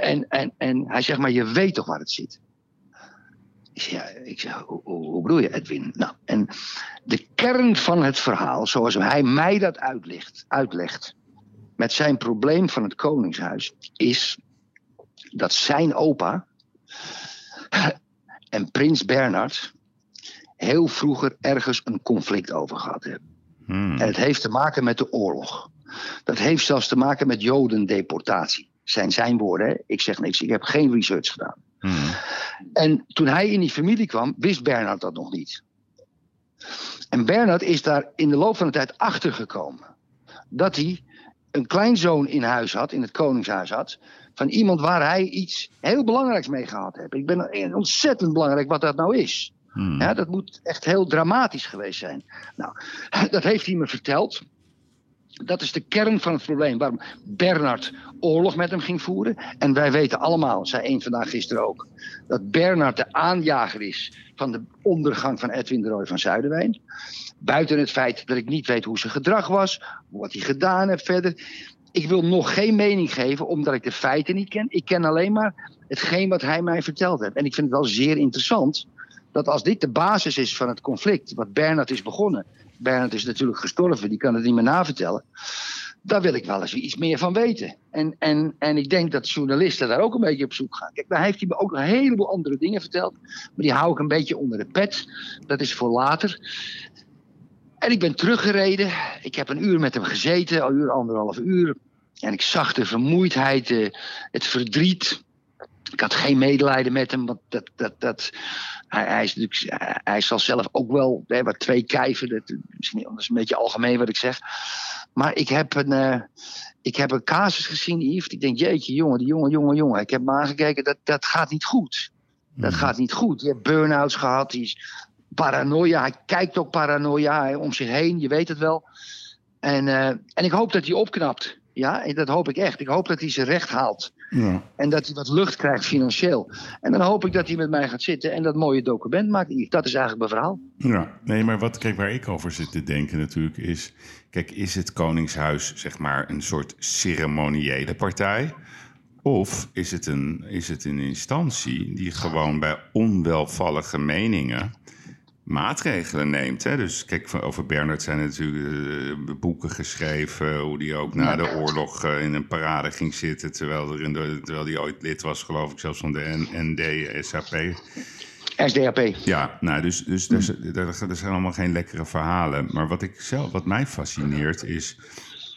En, en, en hij zegt, maar je weet toch waar het zit? Ik zeg, ja, ik hoe, hoe bedoel je, Edwin? Nou, en de kern van het verhaal, zoals hij mij dat uitlegt, uitlegt met zijn probleem van het Koningshuis, is dat zijn opa en prins Bernhard heel vroeger ergens een conflict over gehad hebben. Hmm. En het heeft te maken met de oorlog. Dat heeft zelfs te maken met jodendeportatie. Zijn zijn woorden, hè? ik zeg niks, ik heb geen research gedaan. Hmm. En toen hij in die familie kwam, wist Bernhard dat nog niet. En Bernhard is daar in de loop van de tijd achter gekomen. Dat hij een kleinzoon in huis had, in het koningshuis had. Van iemand waar hij iets heel belangrijks mee gehad heeft. Ik ben ontzettend belangrijk wat dat nou is. Hmm. Ja, dat moet echt heel dramatisch geweest zijn. Nou, dat heeft hij me verteld. Dat is de kern van het probleem. Waarom Bernard oorlog met hem ging voeren. En wij weten allemaal, zei één vandaag gisteren ook. Dat Bernard de aanjager is van de ondergang van Edwin de Roy van Zuiderwijn. Buiten het feit dat ik niet weet hoe zijn gedrag was. Wat hij gedaan heeft verder. Ik wil nog geen mening geven omdat ik de feiten niet ken. Ik ken alleen maar hetgeen wat hij mij verteld heeft. En ik vind het wel zeer interessant dat als dit de basis is van het conflict, wat Bernard is begonnen. Bernard is natuurlijk gestorven, die kan het niet meer navertellen. Daar wil ik wel eens iets meer van weten. En, en, en ik denk dat journalisten daar ook een beetje op zoek gaan. Kijk, daar heeft hij me ook een heleboel andere dingen verteld. Maar die hou ik een beetje onder de pet. Dat is voor later. En ik ben teruggereden. Ik heb een uur met hem gezeten, een uur, anderhalf uur. En ik zag de vermoeidheid, eh, het verdriet. Ik had geen medelijden met hem, want dat, dat, dat, hij, hij, is natuurlijk, hij- hij zal zelf ook wel hè, wat twee kijven. Dat, misschien, dat is een beetje algemeen wat ik zeg. Maar ik heb een, eh, ik heb een casus gezien, Yves. Ik denk, jeetje, jongen, die jongen, jongen, jongen. Ik heb me aangekeken, dat, dat gaat niet goed. Dat gaat niet goed. Je hebt burn-outs gehad, die is paranoia. Hij kijkt ook paranoia om zich heen, je weet het wel. En, eh, en ik hoop dat hij opknapt. Ja, dat hoop ik echt. Ik hoop dat hij zijn recht haalt. Ja. En dat hij wat lucht krijgt financieel. En dan hoop ik dat hij met mij gaat zitten en dat mooie document maakt. Dat is eigenlijk mijn verhaal. Ja, nee, maar wat, kijk, waar ik over zit te denken natuurlijk is... Kijk, is het Koningshuis zeg maar een soort ceremoniële partij? Of is het een, is het een instantie die gewoon bij onwelvallige meningen maatregelen neemt? Hè? Dus kijk, over Bernard zijn natuurlijk eh, boeken geschreven... hoe die ook na de oorlog eh, in een parade ging zitten... terwijl, er in de, terwijl hij ooit lid was, geloof ik, zelfs van de NDSAP... SDAP. Ja, nou, dus, dus er, er, er zijn allemaal geen lekkere verhalen. Maar wat, ik zelf, wat mij fascineert is...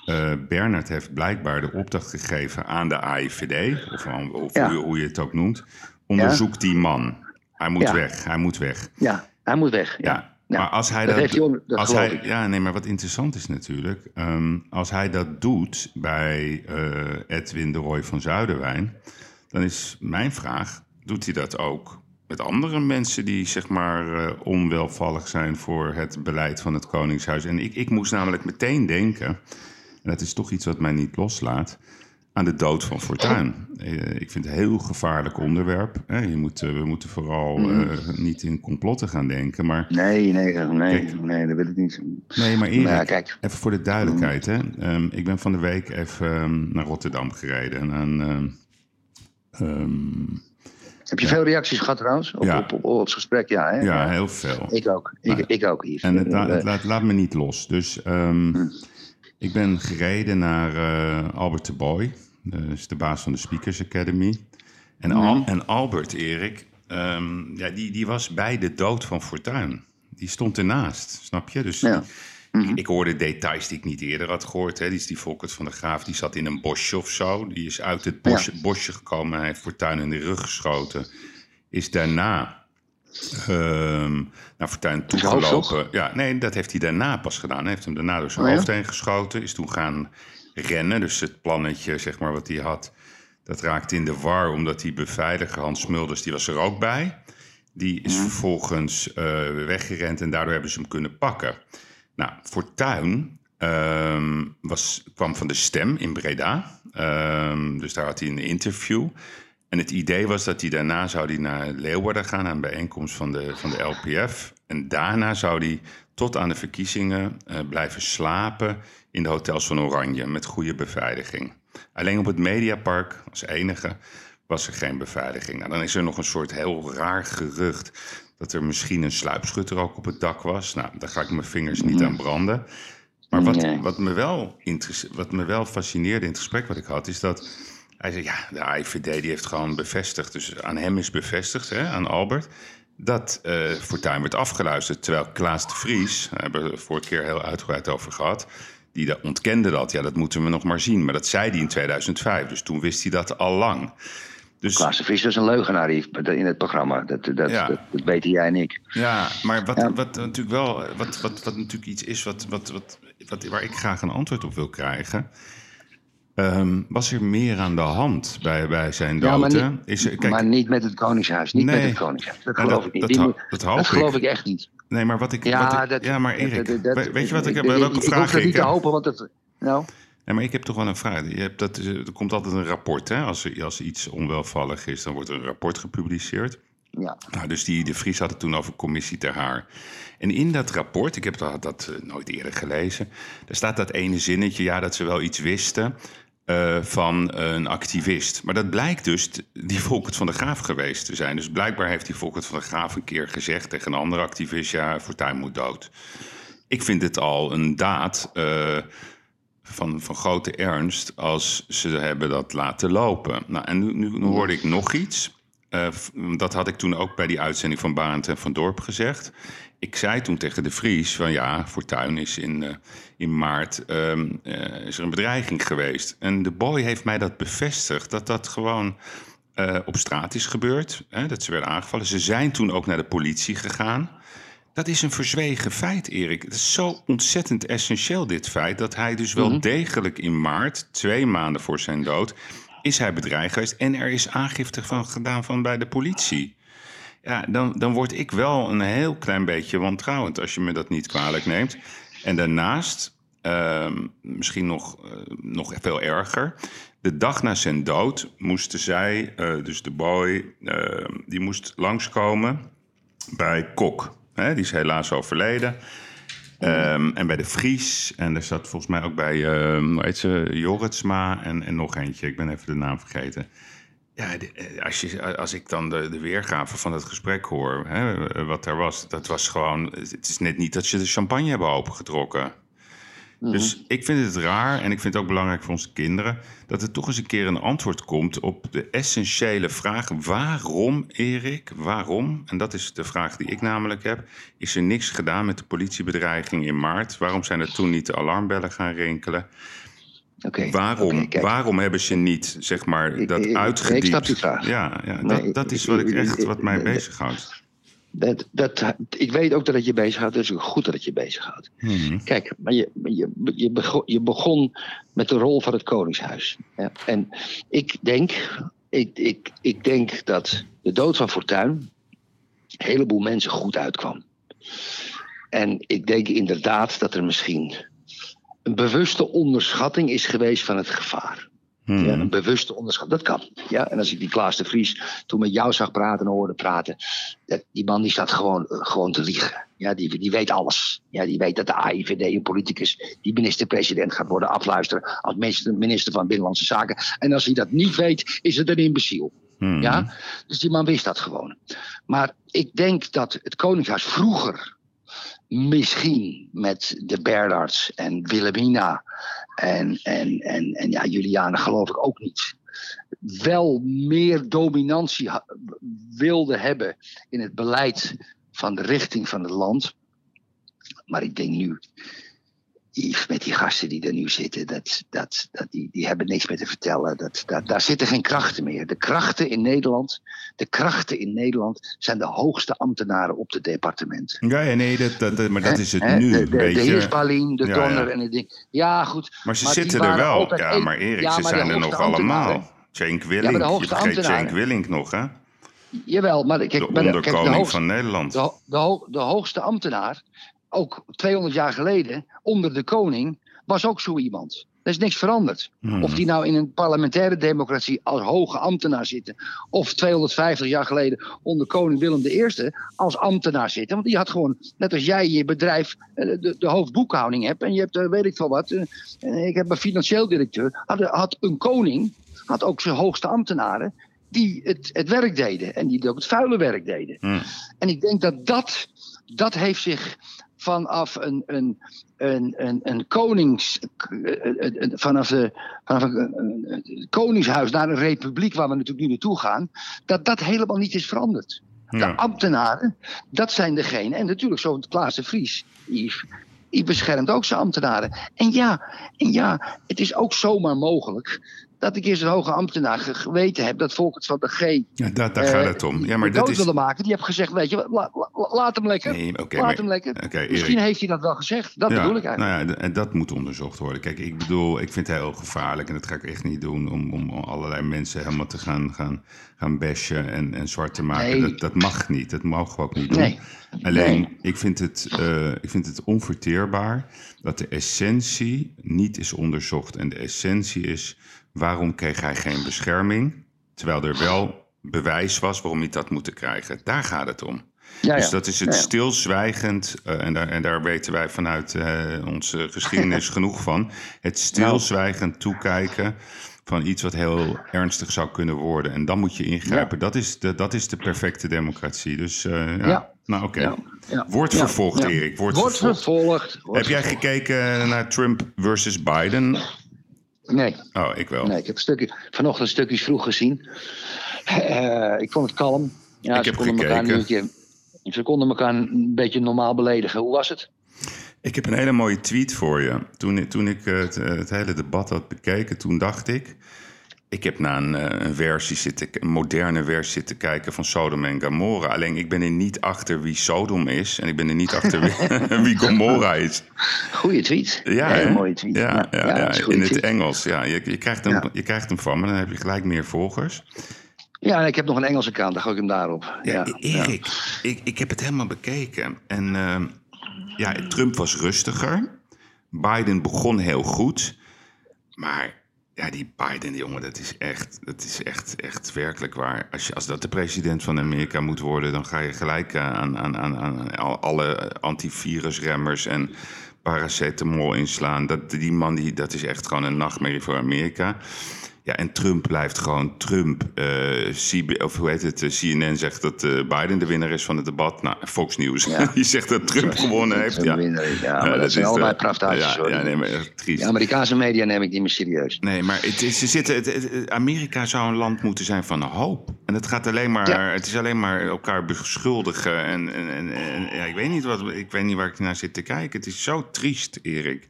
eh Bernard heeft blijkbaar de opdracht gegeven aan de AIVD... of, aan- of Ja. hoe, je- hoe je het ook noemt... onderzoek die man. Hij moet Ja. weg, hij moet weg. Ja, hij moet weg. Ja. Maar als hij dat dat, heeft hij onder- dat als hij, ja, nee, maar wat interessant is natuurlijk, ehm, als hij dat doet bij eh, Edwin de Roy van Zuiderwijn, dan is mijn vraag: doet hij dat ook met andere mensen die zeg maar eh, onwelvallig zijn voor het beleid van het Koningshuis? En ik, ik moest namelijk meteen denken, en dat is toch iets wat mij niet loslaat. Aan de dood van Fortuyn. Eh, ik vind het een heel gevaarlijk onderwerp. je moet, eh, we moeten vooral Mhm. eh, niet in complotten gaan denken. Maar Nee, nee, nee, Kijk. nee, dat wil ik niet. Nee, maar Erik, ja, kijk. even voor de duidelijkheid. Hè. Ehm, ik ben van de week even ehm, naar Rotterdam gereden. En ehm, Heb je veel reacties gehad trouwens op, Ja. op, op, op het gesprek? Ja, hè? ja, heel veel. Ik ook. Ik, ik ook, Yves. En het, la- het laat, laat me niet los. Dus Hm. ik ben gereden naar Albert de Boy. Dat is de baas van de Speakers Academy. En, Hm. Al- en Albert, Erik, ehm, ja, die, die was bij de dood van Fortuyn. Die stond ernaast, snap je? Dus Ja. Mhm. Ik hoorde details die ik niet eerder had gehoord. Hè. Die is die Volkert van der Graaf, die zat in een bosje of zo. Die is uit het bosje, bosje gekomen. Hij heeft Fortuyn in de rug geschoten. Is daarna ehm naar hoofd toegelopen. Ja, nee, dat heeft hij daarna pas gedaan. Hij heeft hem daarna door zijn Oh ja? hoofd heen geschoten. Is toen gaan rennen. Dus het plannetje, zeg maar, wat hij had... dat raakte in de war, omdat die beveiliger Hans Smulders... die was er ook bij. Die is vervolgens eh, weggerend en daardoor hebben ze hem kunnen pakken. Nou, Fortuyn ehm, was, kwam van de Stem in Breda. Ehm, dus daar had hij een interview. En het idee was dat hij daarna zou hij naar Leeuwarden gaan... aan een bijeenkomst van de, van de LPF. En daarna zou hij tot aan de verkiezingen eh, blijven slapen... in de hotels van Oranje met goede beveiliging. Alleen op het Mediapark, als enige, was er geen beveiliging. Nou, dan is er nog een soort heel raar gerucht... dat er misschien een sluipschutter ook op het dak was. Nou, daar ga ik mijn vingers niet aan branden. Maar wat, Nee. wat, me wel wat me wel fascineerde in het gesprek wat ik had... is dat hij zei, ja, de AIVD die heeft gewoon bevestigd... dus aan hem is bevestigd, hè, aan Albert... dat eh Fortuyn werd afgeluisterd. Terwijl Klaas de Vries, daar hebben we vorige keer heel uitgebreid over gehad... die dat ontkende dat. Ja, dat moeten we nog maar zien. Maar dat zei hij in 2005, dus toen wist hij dat al lang. Dus, Klaas de Vries was een leugenaar in het programma. Dat, dat, Ja. dat, dat weten jij en ik. Ja, maar wat, Ja. wat natuurlijk wel, wat, wat, wat natuurlijk iets is wat, wat, wat, wat, waar ik graag een antwoord op wil krijgen. Ehm, was er meer aan de hand bij, bij zijn dood? Ja, maar niet, is er, kijk, maar niet met het Koningshuis. Niet Nee. met het Koningshuis. Dat geloof ik niet. dat Die ho- moet- dat hoop dat geloof ik. ik echt niet. Nee, maar wat ik. Ja, wat ik- dat, ja maar Erik, dat- dat- we- weet je wat ik, heb? welke ik vraag hoef ik niet te hopen, want het... Nou, Nee, maar ik heb toch wel een vraag. Je hebt dat, er komt altijd een rapport, hè? Als er, als iets onwelvallig is, dan wordt er een rapport gepubliceerd. ja. Nou, dus die, de Vries had het toen over commissie ter haar. En in dat rapport, ik heb dat, dat eh, nooit eerder gelezen... daar staat dat ene zinnetje, ja, dat ze wel iets wisten... eh, van een activist. Maar dat blijkt dus die Volkert van der Graaf geweest te zijn. Dus blijkbaar heeft die Volkert van der Graaf een keer gezegd... tegen een andere activist, ja, Fortuyn moet dood. Ik vind het al een daad eh, van, van grote ernst... als ze hebben dat laten lopen. Nou, en nu, nu, hoorde ik nog iets... Eh, dat had ik toen ook bij die uitzending van Barend en van Dorp gezegd. Ik zei toen tegen de Vries van ja, Fortuyn is in, eh, in maart ehm, eh, is er een bedreiging geweest. En de boy heeft mij dat bevestigd, dat dat gewoon eh, op straat is gebeurd. Hè, dat ze werden aangevallen. Ze zijn toen ook naar de politie gegaan. Dat is een verzwegen feit, Erik. Het is zo ontzettend essentieel, dit feit... dat hij dus wel degelijk in maart, twee maanden voor zijn dood... is hij bedreigd geweest en er is aangifte van gedaan van bij de politie. Ja, dan, dan word ik wel een heel klein beetje wantrouwend... als je me dat niet kwalijk neemt. En daarnaast, ehm, misschien nog, eh, nog veel erger... de dag na zijn dood moesten zij, eh, dus de boy... eh, die moest langskomen bij Kok. Hè, die is helaas overleden. Ehm, en bij de Vries. En er zat volgens mij ook bij, ehm hoe heet ze, Jorritsma en, en nog eentje. Ik ben even de naam vergeten. Ja, eh, als, je, als ik dan de, de weergave van het gesprek hoor, hè, eh, wat daar was, dat was gewoon. Het is net niet dat ze de champagne hebben opengetrokken. Dus ik vind het raar en ik vind het ook belangrijk voor onze kinderen dat er toch eens een keer een antwoord komt op de essentiële vraag: waarom, Erik, waarom? En dat is de vraag die ik namelijk heb. Is er niks gedaan met de politiebedreiging in maart? Waarom zijn er toen niet de alarmbellen gaan rinkelen? Waarom, waarom hebben ze niet, zeg maar, dat ik- ik uitgediept? snap die vraag. Ja, ja Nee, dat, dat is wat ik echt, wat mij bezighoudt. Dat, dat, ik weet ook dat het je bezighoudt. Het is ook goed dat het je bezighoudt. Mhm. Kijk, maar je, je, je, begon, je begon met de rol van het Koningshuis. Ja. En ik denk, ik, ik, ik denk dat de dood van Fortuyn een heleboel mensen goed uitkwam. En ik denk inderdaad dat er misschien een bewuste onderschatting is geweest van het gevaar. Mhm. Ja, een bewuste onderschatting. Dat kan. Ja, en als ik die Klaas de Vries toen met jou zag praten en hoorde praten. Dat, die man die staat gewoon, eh, gewoon te liegen. Ja, die, die weet alles. Ja, die weet dat de AIVD, een politicus, die minister-president gaat worden afluisteren als minister, van Binnenlandse Zaken. En als hij dat niet weet, is het een imbeciel. Mhm. Ja? Dus die man wist dat gewoon. Maar ik denk dat het Koningshuis vroeger misschien met de Bernards en Wilhelmina en, en, en, en ja, Juliane geloof ik ook niet. Wel meer dominantie wilde hebben in het beleid van de richting van het land. Maar ik denk nu, met die gasten die er nu zitten, dat, dat, dat, die, die hebben niks meer te vertellen. Dat, dat, daar zitten geen krachten meer. De krachten in Nederland, de krachten in Nederland zijn de hoogste ambtenaren op het departement. Ja, ja nee, dat, dat, maar dat is het nu. De, een de, de beetje. heer Spalien, de Donner ja. en het ding. Ja, goed. Maar ze zitten er wel. Ja, maar Erik, ze maar de zijn er nog allemaal. Cenk Willink. de je vergeet Cenk. Willink nog, hè? Jawel, maar kijk, De maar de, kijk, de, onderkoning hoogste, van Nederland. de, de, de hoogste ambtenaar, ook 200 jaar geleden, onder de koning, was ook zo iemand. Er is niks veranderd. Hmm. Of die nou in een parlementaire democratie als hoge ambtenaar zitten. Of 250 jaar geleden onder koning Willem I als ambtenaar zitten. Want die had gewoon, net als jij je bedrijf, eh, de, de hoofdboekhouding hebt. En je hebt, eh, weet ik veel wat. eh, Ik heb een financieel directeur. Had, had een koning, had ook zijn hoogste ambtenaren. Die het, het werk deden. En die ook het vuile werk deden. Hmm. En ik denk dat dat, dat heeft zich vanaf een, een, een, een, een konings. vanaf, de, vanaf een, koningshuis naar een republiek, waar we natuurlijk nu naartoe gaan. dat dat helemaal niet is veranderd. De Ja. ambtenaren, dat zijn degenen. En natuurlijk zo'n Klaas de Vries, Yves, die beschermt ook zijn ambtenaren. En ja, en ja, het is ook zomaar mogelijk. Dat ik eerst een hoge ambtenaar ge- geweten heb dat Volkert van de G. Ja, daar, daar eh, gaat het om. Ja, maar dat is... wilde maken. Die heb gezegd: Weet je, wat, la- la- laat hem lekker. Nee, laat maar- hem lekker. Erik. Misschien heeft hij dat wel gezegd. Dat ja, bedoel ik eigenlijk. Nou ja, en dat moet onderzocht worden. Kijk, ik bedoel, ik vind het heel gevaarlijk en dat ga ik echt niet doen om, om allerlei mensen helemaal te gaan, gaan, gaan bashen en, en zwart te maken. Nee. Dat, dat mag niet. Dat mogen we ook niet doen. Nee. Alleen, Nee. ik, vind het, eh, ik vind het onverteerbaar dat de essentie niet is onderzocht. En de essentie is, waarom kreeg hij geen bescherming? Terwijl er wel bewijs was waarom hij dat moeten krijgen. Daar gaat het om. Ja, Dus ja. dat is het Ja, stilzwijgend, eh, en, daar, en daar weten wij vanuit eh, onze geschiedenis genoeg van. Het stilzwijgend toekijken van iets wat heel ernstig zou kunnen worden. En dan moet je ingrijpen. Dat, is de, dat is de perfecte democratie. Dus eh, ja. Nou oké. Wordt vervolgd. Erik. Wordt, vervolgd. vervolgd. Heb jij gekeken naar Trump versus Biden? Nee, Oh, ik wel. nee, ik heb een stukje, vanochtend stukjes vroeg gezien. Eh, ik vond het kalm. Ja, Ik ze konden elkaar een keer. Ze konden elkaar een beetje normaal beledigen. Hoe was het? Ik heb een hele mooie tweet voor je. Toen, toen ik het, het hele debat had bekeken, toen dacht ik... Ik heb naar een, eh, een versie zitten, een moderne versie zitten kijken van Sodom en Gomorra. Alleen ik ben er niet achter wie Sodom is en ik ben er niet achter wie, wie Gomorra is. Goeie tweet. Ja, mooie tweet. Ja, ja, in het. Engels. Ja, je, je, krijgt hem, je krijgt hem van me, dan heb je gelijk meer volgers. Ja, en ik heb nog een Engelse kant, dan gooi ik hem daarop. Ja, Ja, Erik, ik, ik heb het helemaal bekeken. En ehm, ja, Trump was rustiger. Biden begon heel goed. Maar ja, die Biden, jongen, dat is echt, dat is echt, echt werkelijk waar. Als, je, als dat de president van Amerika moet worden, dan ga je gelijk eh, aan, aan, aan, aan al- alle antivirusremmers en paracetamol inslaan. Dat, die man, die, dat is echt gewoon een nachtmerrie voor Amerika. Ja, en Trump blijft gewoon Trump. Eh, CB of hoe heet het? eh, CNN zegt dat eh, Biden de winnaar is van het debat. Nou, Fox News Ja. die zegt dat Trump gewonnen heeft. Ja, Ja, ja maar dat, zijn is allebei pravdaatjes. Ja, ja, nee, maar echt triest. De Amerikaanse media neem ik niet meer serieus. Nee, maar het is, ze zitten, het, Amerika zou een land moeten zijn van hoop. En het gaat alleen maar, Ja. het is alleen maar elkaar beschuldigen. En, en, en, en- ja, ik, weet niet wat, ik weet niet waar ik naar zit te kijken. Het is zo triest, Erik.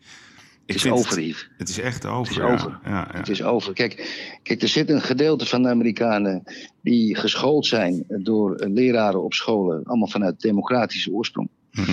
Ik Het is over, Yves. Het is echt over. Het is over. Ja, ja. Het is over. Kijk, kijk, er zit een gedeelte van de Amerikanen die geschoold zijn door leraren op scholen, allemaal vanuit democratische oorsprong. Mhm.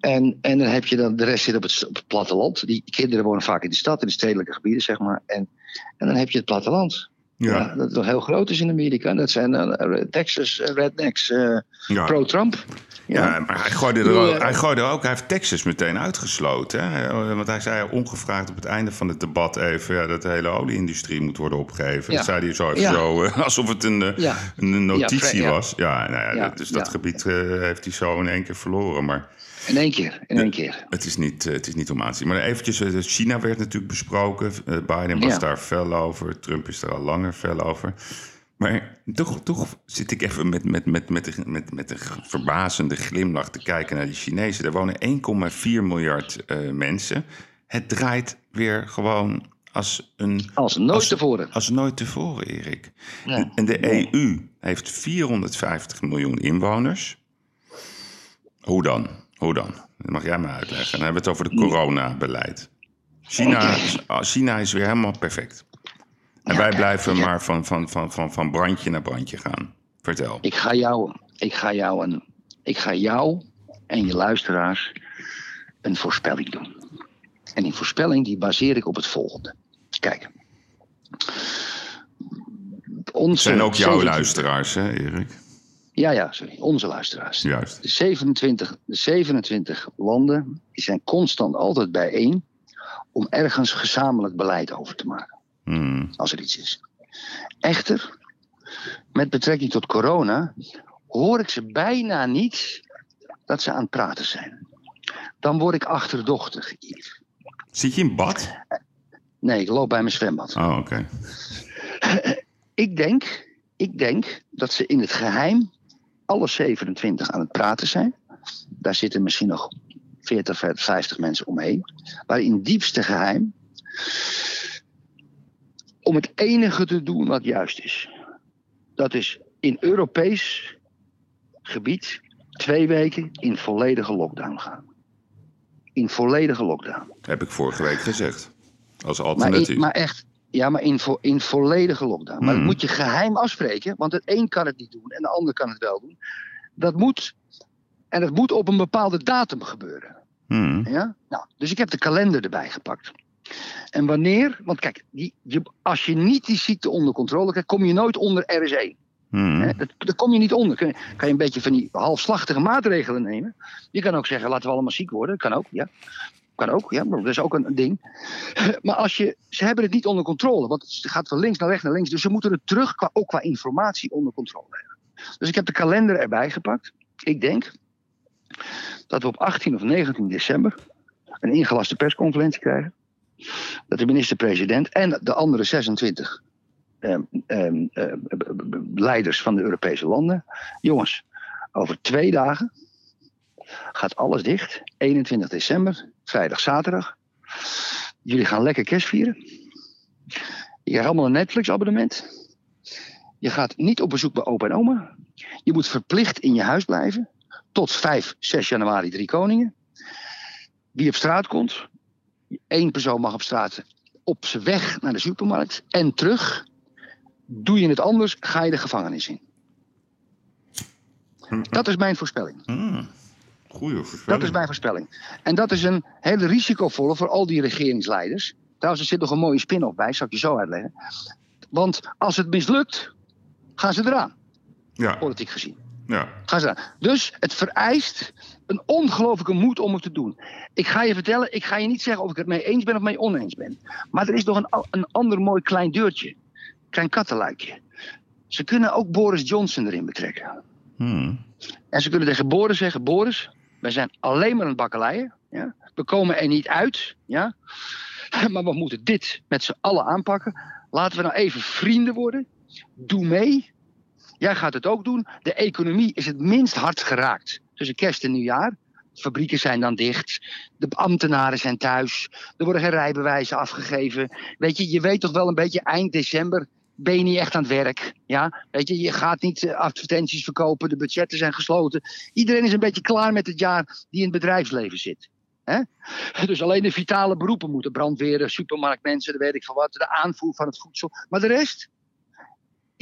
En, en dan heb je dan, de rest zit op het, op het platteland. Die kinderen wonen vaak in de stad, in de stedelijke gebieden, zeg maar. En, en dan heb je het platteland. Ja. Ja, dat nog heel groot is in Amerika. Dat zijn eh, Texas eh, rednecks, eh, Ja. pro-Trump. Ja, maar hij gooide, er ook, hij gooide ook, hij heeft Texas meteen uitgesloten. Hè? Want hij zei ongevraagd op het einde van het debat even ja, dat de hele olieindustrie moet worden opgegeven. Ja. Dat zei hij zo even zo, eh, alsof het een, eh, een notitie was. Ja, nou ja, dus dat gebied eh, heeft hij zo in één keer verloren. Maar In één keer, in één keer. het is niet, het is niet om aan te zien. Maar eventjes, China werd natuurlijk besproken. Biden was daar fel over. Trump is er al langer fel over. Maar toch, toch zit ik even met, met, met, met, een- met, met een verbazende glimlach te kijken naar die Chinezen. Er wonen 1,4 miljard eh, mensen. Het draait weer gewoon als een... Als nooit als- tevoren. Als nooit tevoren, Erik. Ja. En- En de EU heeft 450 miljoen inwoners. Hoe dan? Hoe dan? Dat mag jij me uitleggen. Dan hebben we het over de coronabeleid. China, China is weer helemaal perfect. En Ja, wij blijven maar van, van, van, van, van brandje naar brandje gaan. Vertel. Ik ga jou, ik ga jou, een, ik ga jou en je luisteraars een voorspelling doen. En die voorspelling die baseer ik op het volgende. Kijk. Onze zijn ook jouw 27 luisteraars, hè, Erik? Ja, ja, sorry. Onze luisteraars. Juist. De 27, de 27 landen die zijn constant altijd bijeen om ergens gezamenlijk beleid over te maken. Hmm. als er iets is. Echter, met betrekking tot corona, hoor ik ze bijna niet dat ze aan het praten zijn. Dan word ik achterdochtig. Zit je in bad? Nee, ik loop bij mijn zwembad. Oh, oké. Ik denk, ik denk dat ze in het geheim alle 27 aan het praten zijn. Daar zitten misschien nog 40, 50 mensen omheen. Maar in diepste geheim. Om het enige te doen wat juist is. Dat is in Europees gebied twee weken in volledige lockdown gaan. In volledige lockdown. Heb ik vorige week gezegd. Als Maar, alternatief. in, maar echt, ja, maar in, vo, in volledige lockdown. Maar dat Mhm. moet je geheim afspreken, want het een kan het niet doen en de ander kan het wel doen. Dat moet, en dat moet op een bepaalde datum gebeuren. Hmm. Ja? Nou, dus ik heb de kalender erbij gepakt. En wanneer, want kijk, die, je, als je niet die ziekte onder controle krijgt, kom je nooit onder RS1. Hmm. Daar kom je niet onder. Kun kan je een beetje van die halfslachtige maatregelen nemen. Je kan ook zeggen, laten we allemaal ziek worden. Kan ook, ja. Kan ook, ja. Dat is ook een ding. Maar als je, ze hebben het niet onder controle. Want het gaat van links naar rechts naar links. Dus ze moeten het terug, qua, ook qua informatie, onder controle hebben. Dus ik heb de kalender erbij gepakt. Ik denk dat we op 18 of 19 december een ingelaste persconferentie krijgen. Dat de minister-president en de andere 26 ehm, ehm, eh, leiders van de Europese landen. Jongens, over twee dagen gaat alles dicht. 21 december, vrijdag, zaterdag. Jullie gaan lekker kerst vieren. Je krijgt allemaal een Netflix-abonnement. Je gaat niet op bezoek bij opa en oma. Je moet verplicht in je huis blijven. Tot 5, 6 januari, drie koningen. Wie op straat komt. Één persoon mag op straat op zijn weg naar de supermarkt en terug. Doe je het anders, ga je de gevangenis in. Dat is mijn voorspelling. Hmm. Goeie voorspelling. Dat is mijn voorspelling. En dat is een hele risicovolle voor al die regeringsleiders. Trouwens, er zit nog een mooie spin-off bij, zal ik je zo uitleggen. Want als het mislukt, gaan ze eraan, Ja, politiek gezien. Ja. Gaan ze. Dus het vereist een ongelofelijke moed om het te doen. Ik ga je vertellen, ik ga je niet zeggen of ik het mee eens ben of mee oneens ben. Maar er is nog een, een ander mooi klein deurtje. Klein kattenluikje. Ze kunnen ook Boris Johnson erin betrekken. Hmm. En ze kunnen tegen Boris zeggen: Boris, wij zijn alleen maar aan het bakkeleien. Ja? We komen er niet uit. Ja? Maar we moeten dit met z'n allen aanpakken. Laten we nou even vrienden worden. Doe mee. Jij gaat het ook doen. De economie is het minst hard geraakt tussen kerst en nieuwjaar. Fabrieken zijn dan dicht. De ambtenaren zijn thuis. Er worden geen rijbewijzen afgegeven. Weet je, je weet toch wel een beetje eind december ben je niet echt aan het werk. Ja? Weet je, je gaat niet eh, advertenties verkopen, de budgetten zijn gesloten. Iedereen is een beetje klaar met het jaar die in het bedrijfsleven zit. Dus alleen de vitale beroepen moeten brandweer, supermarktmensen, weet ik van wat, de aanvoer van het voedsel. Maar de rest,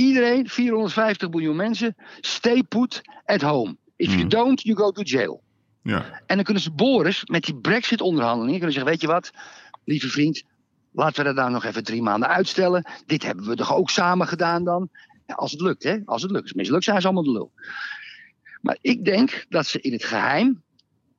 iedereen, 450 miljoen mensen, stay put at home. If you Hmm. don't, you go to jail. Ja. En dan kunnen ze Boris met die Brexit-onderhandelingen kunnen zeggen: Weet je wat, lieve vriend, laten we dat nou nog even drie maanden uitstellen. Dit hebben we toch ook samen gedaan dan? Ja, als het lukt, hè? Als het lukt. Als het mislukt, zijn ze allemaal de lul. Maar ik denk dat ze in het geheim,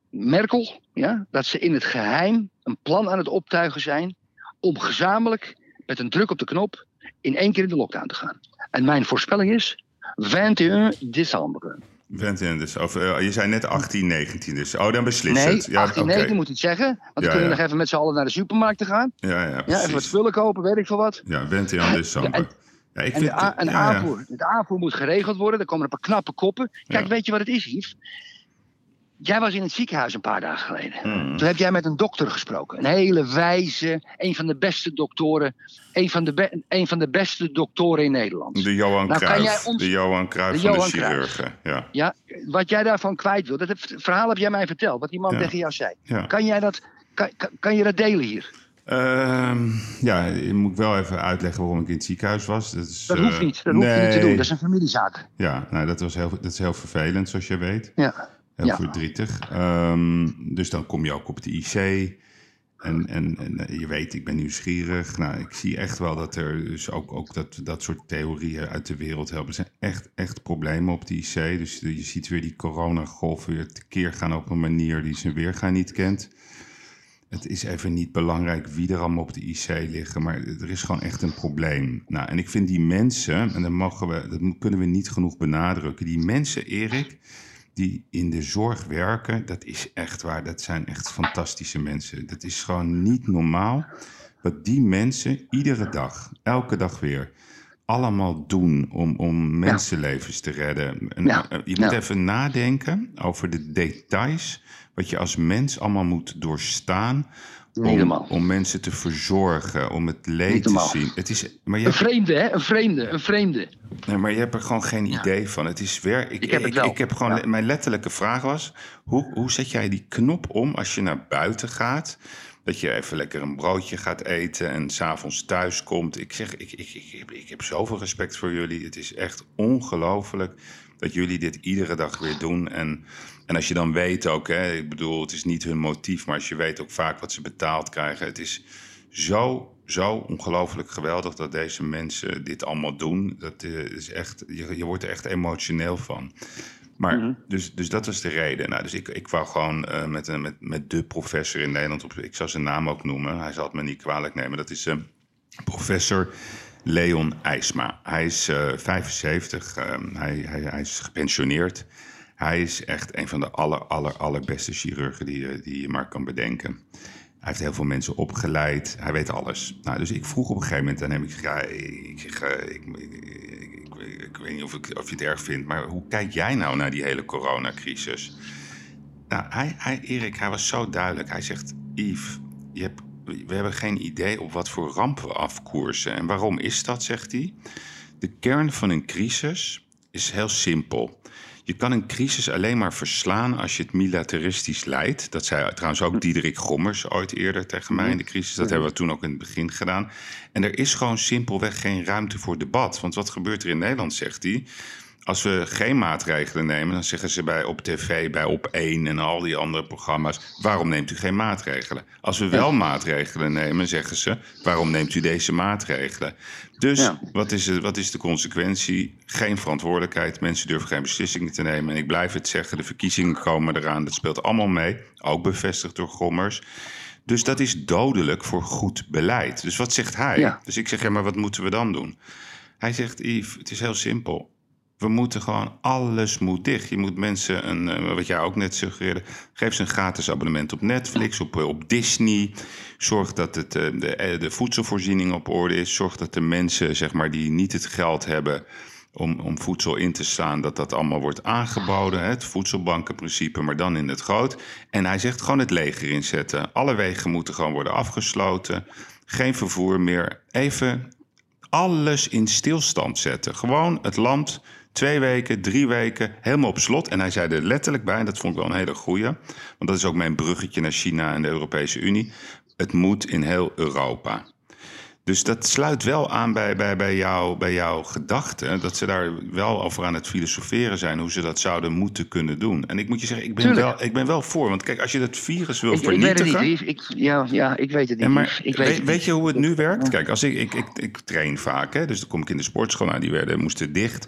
Merkel, ja, dat ze in het geheim een plan aan het optuigen zijn om gezamenlijk met een druk op de knop in één keer in de lockdown te gaan. En mijn voorspelling is 21 december. Ventin, dus, of, eh, je zei net 18, 19 dus. Oh, dan beslist Nee, het. Ja, 18, oké. 19 moet iets zeggen. Want dan Ja, kunnen we ja. nog even met z'n allen naar de supermarkt te gaan. Ja, ja, Ja, even wat spullen kopen, weet ik veel wat. Ja, Ventin december. en- Ja, ik En vind de, a- en de, aanvoer, de aanvoer moet geregeld worden. Er komen een paar knappe koppen. Kijk, weet je wat het is, Yves? Jij was in het ziekenhuis een paar dagen geleden. Hmm. Toen heb jij met een dokter gesproken. Een hele wijze, een van de beste doktoren. Een van de, een van de beste doktoren in Nederland. De Johan Nou, Cruijff. ons- De Johan Cruijff De van Johan de chirurgen. Ja. Ja, wat jij daarvan kwijt wil, dat het verhaal heb jij mij verteld, wat die man Ja. tegen jou zei. Ja. Kan jij dat, kan, je dat delen hier? Ehm, ja, je moet wel even uitleggen waarom ik in het ziekenhuis was. Dat, is, Dat eh, hoeft niet, dat hoef je niet te doen, dat is een familiezaak. Ja, nou, dat, was heel, dat is heel vervelend, zoals je weet. Ja. Heel Ja. verdrietig. Ehm, dus dan kom je ook op de IC. En, en, en eh, je weet, ik ben nieuwsgierig. Nou, ik zie echt wel dat er dus ook, ook dat, dat soort theorieën uit de wereld helpen. Er zijn echt, echt problemen op de IC. Dus je ziet weer die coronagolf weer tekeer gaan op een manier die zijn weergaan niet kent. Het is even niet belangrijk wie er allemaal op de IC liggen, maar er is gewoon echt een probleem. Nou, en ik vind die mensen, en dat, mogen we, dat kunnen we niet genoeg benadrukken, die mensen, Erik, die in de zorg werken, dat is echt waar. Dat zijn echt fantastische mensen. Dat is gewoon niet normaal wat die mensen iedere dag, elke dag weer, allemaal doen om, om mensenlevens te redden. En, Ja, eh, Je moet ja. even nadenken over de details, wat je als mens allemaal moet doorstaan. Om, mensen te verzorgen, om het leed te zien. Het is, maar, je Een hebt, vreemde, hè? Een vreemde, een vreemde. nee, maar je hebt er gewoon geen idee van. Het is weer. Ik, Ik heb het wel. ik heb gewoon. Ja. Mijn letterlijke vraag was: hoe, hoe zet jij die knop om als je naar buiten gaat? Dat je even lekker een broodje gaat eten en s'avonds thuis komt. Ik zeg, ik, ik, ik, heb, ik heb zoveel respect voor jullie. Het is echt ongelooflijk dat jullie dit iedere dag weer doen. En, en als je dan weet ook, hè, ik bedoel, het is niet hun motief, maar als je weet ook vaak wat ze betaald krijgen. Het is zo, zo ongelooflijk geweldig dat deze mensen dit allemaal doen. Dat eh, is echt, je, je wordt er echt emotioneel van. Maar, dus, dus dat was de reden. Nou, dus ik, ik wou gewoon eh, met, een, met, met de professor in Nederland, op, ik zal zijn naam ook noemen, hij zal het me niet kwalijk nemen. Dat is eh, professor Leon IJsma. Hij is eh 75, eh, hij, hij, hij is gepensioneerd. Hij is echt een van de aller, aller, allerbeste chirurgen die, je- die je maar kan bedenken. Hij heeft heel veel mensen opgeleid. Hij weet alles. Nou, dus ik vroeg op een gegeven moment ik, zeg, eh, ik, ik, ik- ik weet niet of, ik, of je het erg vindt, maar hoe kijk jij nou naar die hele coronacrisis? Nou, hij, hij, Erik, hij was zo duidelijk. Hij zegt, Yves, je hebt, we hebben geen idee op wat voor ramp we afkoersen. En waarom is dat, zegt hij? De kern van een crisis is heel simpel. Je kan een crisis alleen maar verslaan als je het militaristisch leidt. Dat zei trouwens ook Diederik Gommers ooit eerder tegen mij in de crisis. Dat hebben we toen ook in het begin gedaan. En er is gewoon simpelweg geen ruimte voor debat. Want wat gebeurt er in Nederland, zegt hij? Als we geen maatregelen nemen, dan zeggen ze bij op tv, bij Op1 en al die andere programma's: waarom neemt u geen maatregelen? Als we wel maatregelen nemen, zeggen ze: waarom neemt u deze maatregelen? Dus Ja. wat, is het, wat is de consequentie? Geen verantwoordelijkheid. Mensen durven geen beslissingen te nemen. En ik blijf het zeggen: de verkiezingen komen eraan. Dat speelt allemaal mee. Ook bevestigd door Gommers. Dus dat is dodelijk voor goed beleid. Dus wat zegt hij? Ja. Dus ik zeg: ja, maar wat moeten we dan doen? Hij zegt: Yves, het is heel simpel. We moeten gewoon, alles moet dicht. Je moet mensen, een, eh, wat jij ook net suggereerde, geef ze een gratis abonnement op Netflix, op, eh, op Disney. Zorg dat het, eh, de, de voedselvoorziening op orde is. Zorg dat de mensen, zeg maar, die niet het geld hebben om, om voedsel in te slaan, dat dat allemaal wordt aangeboden. Hè? Het voedselbankenprincipe, maar dan in het groot. En hij zegt gewoon het leger inzetten. Alle wegen moeten gewoon worden afgesloten. Geen vervoer meer. Even alles in stilstand zetten. Gewoon het land twee weken, drie weken helemaal op slot. En hij zei er letterlijk bij, en dat vond ik wel een hele goeie... want dat is ook mijn bruggetje naar China en de Europese Unie... het moet in heel Europa. Dus dat sluit wel aan bij, bij, bij, jou, bij jouw gedachten... dat ze daar wel over aan het filosoferen zijn... hoe ze dat zouden moeten kunnen doen. En ik moet je zeggen, ik ben, Tuurlijk. wel, ik ben wel voor. Want kijk, als je dat virus wil Ik, ik weet vernietigen... het niet. Ik, ja, ja, ik weet het niet. Ja, maar ik weet, weet, het niet. weet je hoe het nu werkt? Kijk, als ik, ik, ik, ik train vaak, hè, dus dan kom ik in de sportschool, nou, die werden, moesten dicht.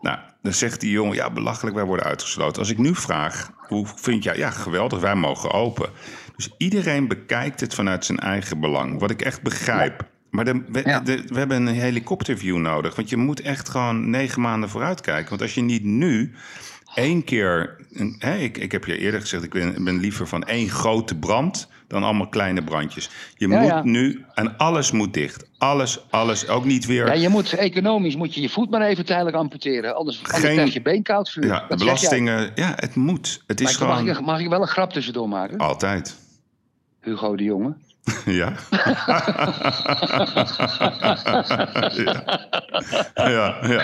Nou, dan zegt die jongen, ja, belachelijk, wij worden uitgesloten. Als ik nu vraag, hoe vind jij, ja, geweldig, wij mogen open. Dus iedereen bekijkt het vanuit zijn eigen belang, wat ik echt begrijp. Maar de, we, Ja. de- we hebben een helikopterview nodig, want je moet echt gewoon negen maanden vooruit kijken. Want als je niet nu één keer. Hè, ik, ik heb je eerder gezegd, ik ben, ben liever van één grote brand dan allemaal kleine brandjes. Je Ja, moet ja. nu, en alles moet dicht. Alles, alles, ook niet weer. Ja, je moet economisch moet je je voet maar even tijdelijk amputeren. Anders, anders Geen- krijg je ja, Dat zeg jij. belastingen, ja, het moet. Het Maar is ik- mag, gewoon ik, mag ik wel een grap tussendoor maken? altijd. Hugo de Jonge. Ja. ja. Ja, ja.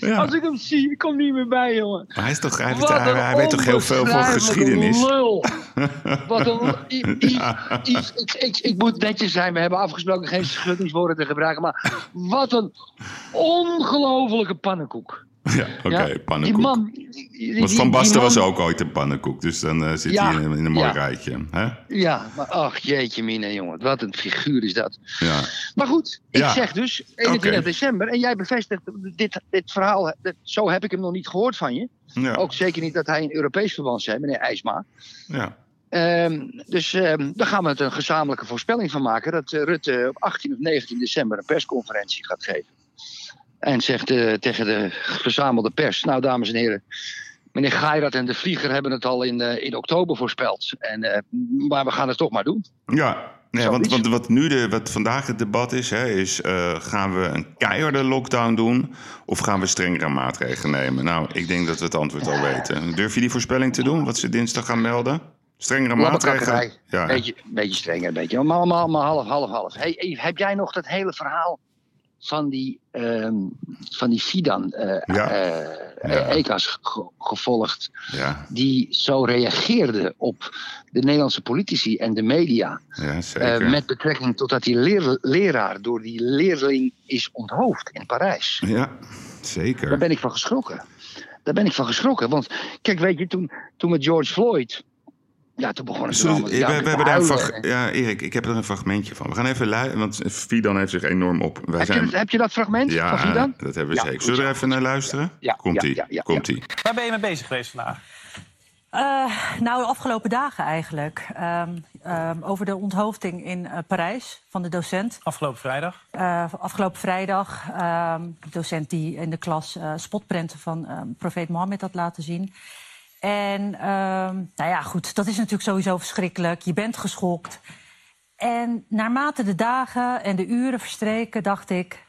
ja. Als ik hem zie, ik kom niet meer bij, jongen. Maar hij, is toch, hij, weet, Wat hij, een hij weet toch heel veel van geschiedenis? Lul. Wat een. Yves, Yves, ik, ik, ik moet netjes zijn. We hebben afgesproken geen schuttingswoorden te gebruiken. Maar wat een ongelofelijke pannenkoek. Ja, oké, pannenkoek. Die man. die- Want Van Basten man- was ook ooit een pannenkoek. Dus dan eh, zit hij in, een- in een mooi rijtje. Hè? Ja, maar ach jeetje mine, jongen. Wat een figuur is dat. Ja. Maar goed, ik zeg dus 21 Oké. december. En jij bevestigt dit, dit verhaal. dit- zo heb ik hem nog niet gehoord van je. Ja. Ook zeker niet dat hij in Europees verband zei, meneer IJsma. ja. Ehm, dus ehm, daar gaan we het een gezamenlijke voorspelling van maken. Dat eh, Rutte op 18 of 19 december een persconferentie gaat geven. En zegt eh, tegen de verzamelde pers: Nou, dames en heren. Meneer Geirat en de Vlieger hebben het al in, eh, in oktober voorspeld. En, eh, maar we gaan het toch maar doen. Ja, nee, want, want wat nu de, wat vandaag het debat is, hè, is gaan we een keiharde lockdown doen of gaan we strengere maatregelen nemen? Nou, ik denk dat we het antwoord al weten. Durf je die voorspelling te doen, wat ze dinsdag gaan melden? Strengere maatregelen? Ja, Beetje, beetje strenger, een beetje. Maar allemaal, allemaal half, half, half. Hey, heb jij nog dat hele verhaal van die, ehm, van die Fidan eh Ja. eh, Ja. EKA's ge- gevolgd? ja, Die zo reageerde op de Nederlandse politici en de media. ja eh, zeker. met betrekking tot dat die leer- leraar door die leerling is onthoofd in Parijs. Ja, Daar zeker. ben ik van geschrokken. Daar ben ik van geschrokken. Want kijk, weet je, toen, toen met George Floyd. Ja, toen begonnen ze Sorry, allemaal we, ja, we te hebben daar een Ja, Erik, ik heb er een fragmentje van. We gaan even luisteren, want Fidan heeft zich enorm op. Wij Heb, je, zijn... dat- heb je dat fragment Ja, van Fidan? dat hebben we Ja, zeker. Zullen we er even naar luisteren? Ja, Komt-ie, ja, ja, ja, komt-ie. Waar ben je mee bezig geweest vandaag? Eh, nou, de afgelopen dagen eigenlijk. Ehm, ehm, over de onthoofding in eh, Parijs van de docent. Afgelopen vrijdag. Eh, afgelopen vrijdag. ehm, de docent die in de klas eh, spotprenten van profeet Mohammed had laten zien. En ehm, nou ja, goed, dat is natuurlijk sowieso verschrikkelijk. Je bent geschokt. En naarmate de dagen en de uren verstreken, dacht ik.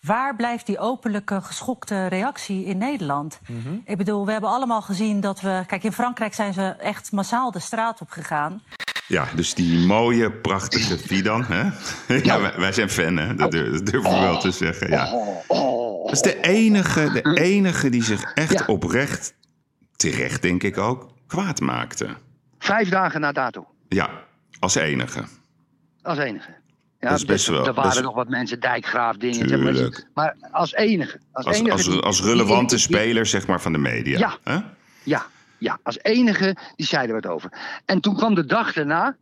Waar blijft die openlijke geschokte reactie in Nederland? Ik bedoel, we hebben allemaal gezien dat we. Kijk, in Frankrijk zijn ze echt massaal de straat op gegaan. Ja, dus die mooie, prachtige Fidan. Hè? Ja, wij, wij zijn fan, hè? Dat durf, dat durf ik wel te zeggen. Ja. Dat is de enige, de enige die zich echt Ja. oprecht, terecht denk ik ook, kwaad maakte. Vijf dagen na dato. Ja, als enige. Als enige. Ja, Dat is best dus wel- Er waren nog wat mensen, dijkgraaf dingen. zeg maar, als enige. Als, Als, enige als, die- als relevante die- die- speler, zeg maar, van de media. Ja. Ja, ja, als enige, die zeiden we het over. En toen kwam de dag daarna,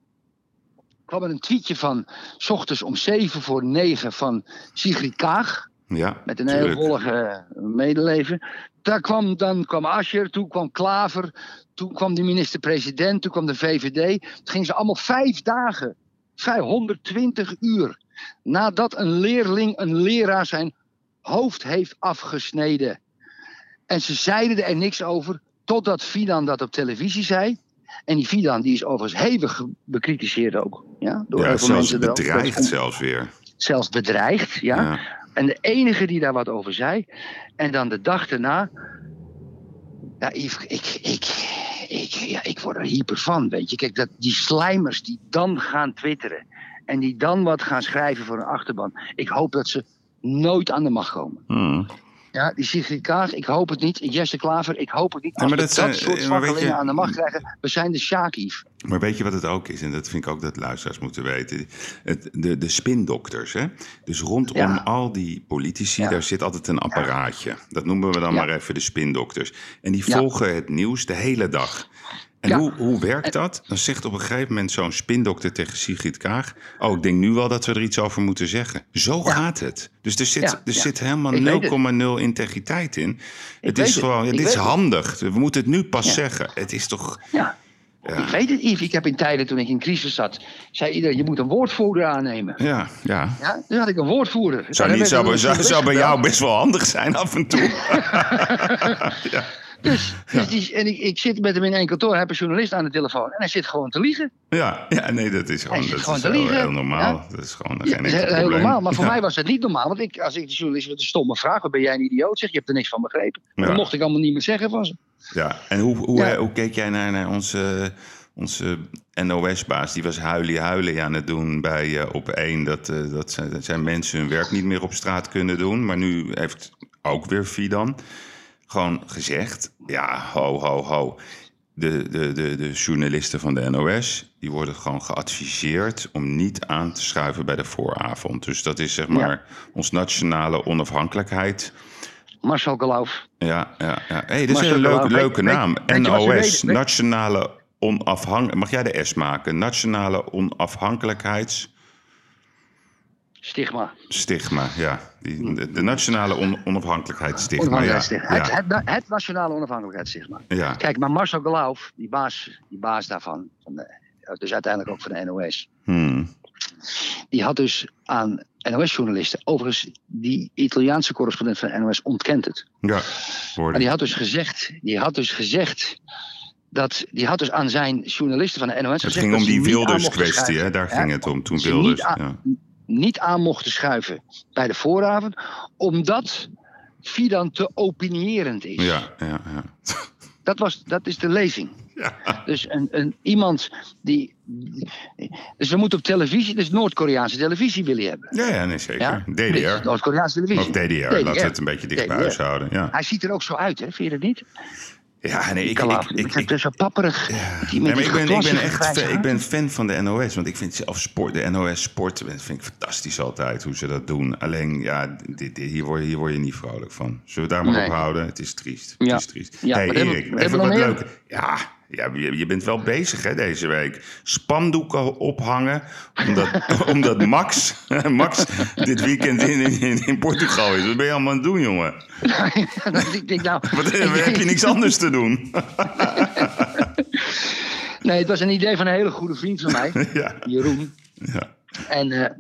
kwam er een tweetje van, s ochtends om zeven voor negen van Sigrid Kaag, Ja, met een heel vollige medeleven. Daar kwam, dan kwam Ascher, toen kwam Klaver, toen kwam de minister-president, toen kwam de VVD. Toen gingen ze allemaal vijf dagen, 520 uur, nadat een leerling, een leraar zijn hoofd heeft afgesneden. En ze zeiden er niks over, totdat Fidan dat op televisie zei. En die Fidan die is overigens hevig bekritiseerd ook. Ja, door Ja, zelfs mensen bedreigd zelfs weer. zelfs bedreigd, ja. Ja. En de enige die daar wat over zei. En dan de dag daarna. Ja, Yves, ik, ik, ik, ja, ik word er hyper van, weet je. Kijk, dat, die slijmers die dan gaan twitteren. En die dan wat gaan schrijven voor een achterban. Ik hoop dat ze nooit aan de macht komen. Hmm. Ja, die Sigrid Kaag, ik hoop het niet. Jesse Klaver, ik hoop het niet. Ja, maar we dat dat, zijn- soort zwakkelingen je- aan de macht krijgen, we zijn de Sjakief. Maar weet je wat het ook is? En dat vind ik ook dat luisteraars moeten weten. Het, de, de spindokters. Hè? Dus rondom Ja. al die politici, Ja. daar zit altijd een apparaatje. Dat noemen we dan maar even de spindokters. En die volgen het nieuws de hele dag. En Ja. hoe, hoe werkt dat? Dan zegt op een gegeven moment zo'n spindokter tegen Sigrid Kaag... oh, ik denk nu wel dat we er iets over moeten zeggen. Zo gaat het. Dus er zit, Ja, er ja. zit helemaal Ik weet het. 0,0 integriteit in. Het weet is het. gewoon, ja, Ik dit is het. handig. We moeten het nu pas Ja. zeggen. Het is toch... Ja. Ja. Ik weet het, Yves. Ik heb in tijden toen ik in crisis zat, zei iedereen, je moet een woordvoerder aannemen. Ja, ja. Ja, dus had ik een woordvoerder. Zou, niet, zou, zou, een zou bij jou best wel handig zijn af en toe. Dus, dus die, en ik, ik zit met hem in één kantoor, hij heeft een journalist aan de telefoon. En hij zit gewoon te liegen. Ja, ja nee, dat is gewoon, Hij dat gewoon is te heel, heel normaal. Ja. Dat is gewoon geen is heel normaal. Maar voor mij was het niet normaal. Want ik, als ik de journalist met een stomme vraag, wat ben jij een idioot? Zeg, je hebt er niks van begrepen. Dat mocht ik allemaal niet meer zeggen van ze. Ja, en hoe, hoe, keek jij naar, naar onze, onze NOS-baas? Die was huilie huilie aan het doen bij eh, op één dat, eh, dat, zijn, dat zijn mensen hun werk niet meer op straat kunnen doen. Maar nu heeft ook weer Fidan gewoon gezegd: ja, ho, ho, ho. De, de, de, de journalisten van de NOS die worden gewoon geadviseerd om niet aan te schuiven bij de vooravond. Dus dat is zeg maar ons nationale onafhankelijkheid. Marcel Galauf. Ja, ja, ja. hey, dit is een leuke, Galauf, leuke naam. weet NOS? Weet- Nationale Onafhankelijk... Mag jij de S maken? Nationale Onafhankelijkheidsstigma. Stigma. ja. Die, de, de Nationale on, Onafhankelijkheidsstigma, ja. Het, het, het nationale onafhankelijkheidsstigma. ja. Kijk, maar Marcel Galauf, die baas, die baas daarvan, van de, dus uiteindelijk ook van de NOS, Hmm. die had dus aan NOS-journalisten, overigens, die Italiaanse correspondent van de NOS ontkent het. Ja, Maar hoorde die ik. had dus gezegd, die had dus gezegd dat, die had dus aan zijn journalisten van de NOS Het gezegd ging dat om die Wilders-kwestie, hè? Daar ging het om. Toen Wilders, aan- ja. Niet aan mochten schuiven bij de vooravond, omdat Fidan te opinierend is. Ja, ja, ja. Dat, was, dat is de lezing. Ja. Dus een, een, iemand die. Dus we moeten op televisie, dus Noord-Koreaanse televisie willen hebben. Ja, ja, nee, zeker. Ja? DDR. Noord-Koreaanse televisie. Of DDR, laten we het een beetje dicht bij huis houden. Ja, Hij ziet er ook zo uit, hè? Vind je dat niet? Ja nee, ik, ik, ik, ik, het is zo papperig. Ik ben, ik ben echt ik ben fan van de NOS. Want ik vind zelf sport, de NOS sport vind ik fantastisch altijd hoe ze dat doen. Alleen, ja, dit, dit- hier, word je, hier word je niet vrolijk van. Zullen we daar maar op houden? Het is triest. Het is triest. Ja, hey, Erik, even wat leuk. Ja, ja je, bent wel bezig hè, deze week. Spandoeken ophangen. Omdat, omdat Max, Max dit weekend in, in, in Portugal is. Wat ben je allemaal aan het doen, jongen? ik denk, nou, Wat, heb je niks anders te doen? Nee, het was een idee van een hele goede vriend van mij, ja. Jeroen. Ja. En eh,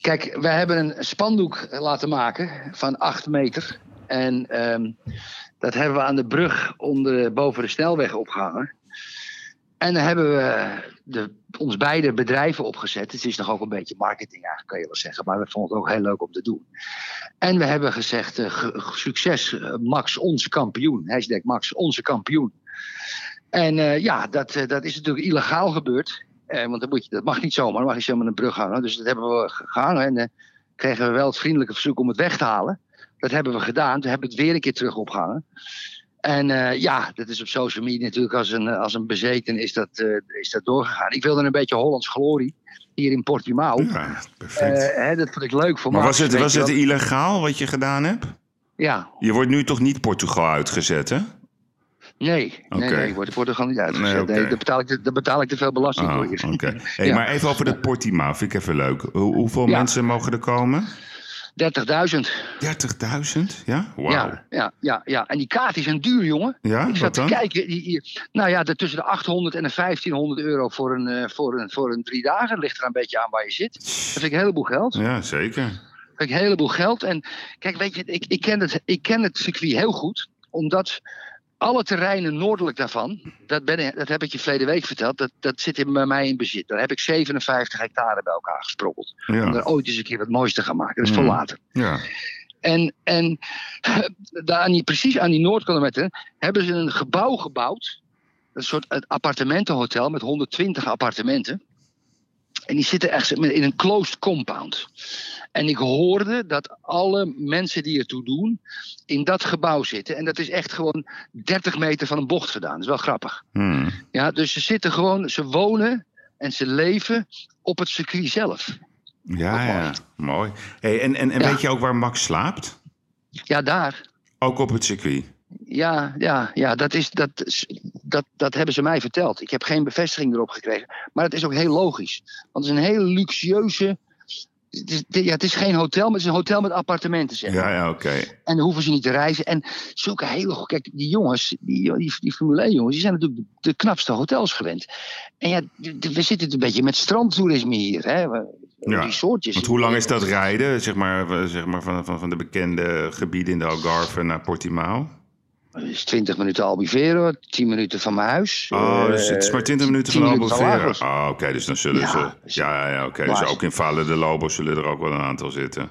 kijk, we hebben een spandoek laten maken van 8 meter. En ehm, dat hebben we aan de brug onder, boven de snelweg opgehangen. En dan hebben we de, ons beide bedrijven opgezet. Het is nog ook een beetje marketing eigenlijk, kan je wel zeggen. Maar we vonden het ook heel leuk om te doen. En we hebben gezegd, eh, ge- succes eh, Max, onze kampioen. Hashtag Max, onze kampioen. En eh, ja, dat, eh, dat is natuurlijk illegaal gebeurd. Eh, want dan moet je, dat mag niet zomaar, dan mag je zomaar een brug hangen. Dus dat hebben we ge- gehangen. En eh, kregen we wel het vriendelijke verzoek om het weg te halen. Dat hebben we gedaan. Toen hebben we het weer een keer terug opgehangen. En eh, ja, dat is op social media natuurlijk als een, eh, als een bezeten is dat, eh, is dat doorgegaan. Ik wilde een beetje Hollands glorie hier in Portimao. ja, perfect. Hè, dat vond ik leuk voor maar Max, was het, was het illegaal wat je gedaan hebt? Ja, Je wordt nu toch niet Portugal uitgezet, hè? nee. Oké. Nee, nee, ik word, ik word er gewoon niet uitgezet. Nee. Nee, daar, betaal ik, te- daar betaal ik te veel belasting Ah, voor oké. Hey, Ja. Maar even over dat Portimao, vind ik even leuk. Hoe, hoeveel Ja. mensen mogen er komen? 30.000. 30.000? Ja? Wauw. Ja, ja, ja, ja. En die kaarten zijn duur, jongen. Ja, ik wat zat te kijken. Die, die- nou ja, de, tussen de 800 en de 1500 euro voor een, eh, voor, een, voor een drie dagen. Dat ligt er een beetje aan waar je zit. Dat vind ik een heleboel geld. Dat Ja, zeker. vind ik een heleboel geld. En kijk, weet je, ik, ik, ken het, ik ken het circuit heel goed. Omdat alle terreinen noordelijk daarvan, dat, ben, dat heb ik je verleden week verteld, dat, dat zit in, bij mij in bezit. Daar heb ik 57 hectare bij elkaar gesprokkeld. Om er ooit eens een keer wat moois te gaan maken. Dat is Mm. voor later. ja. En, en daar aan die, precies aan die Noordkilometer hebben ze een gebouw gebouwd. Een soort appartementenhotel met 120 appartementen. En die zitten echt in een closed compound. En ik hoorde dat alle mensen die ertoe doen in dat gebouw zitten. En dat is echt gewoon 30 meter van een bocht gedaan. Dat is wel grappig. Hmm. Ja, dus ze zitten gewoon, ze wonen en ze leven op het circuit zelf. Ja, ja. Mooi. Hey, en en, en Ja. weet je ook waar Max slaapt? Ja, daar. Ook op het circuit? Ja, ja, ja dat, is, dat, dat, dat hebben ze mij verteld. Ik heb geen bevestiging erop gekregen. Maar het is ook heel logisch. Want het is een hele luxueuze. Het is, ja, het is geen hotel, maar het is een hotel met appartementen. Zeg maar. Ja, ja, oké. En dan hoeven ze niet te reizen. En zulke hele. Kijk, die jongens, die, die, die Formule 1 jongens, die zijn natuurlijk de, knapste hotels gewend. En ja, we zitten een beetje met strandtoerisme hier. Hè? Ja, Resortjes. Want hoe lang is dat rijden, zeg maar, zeg maar van, van, van de bekende gebieden in de Algarve naar Portimao? Is 20 minuten Albufeiro, 10 minuten van mijn huis. Oh, dus het is maar 20 minuten 10 van Albufeira. Lagos. Ah, oké, dus dan zullen Ja, ze... dus- Ja, ja, ja oké. Dus ook in Valle de Lobo zullen er ook wel een aantal zitten.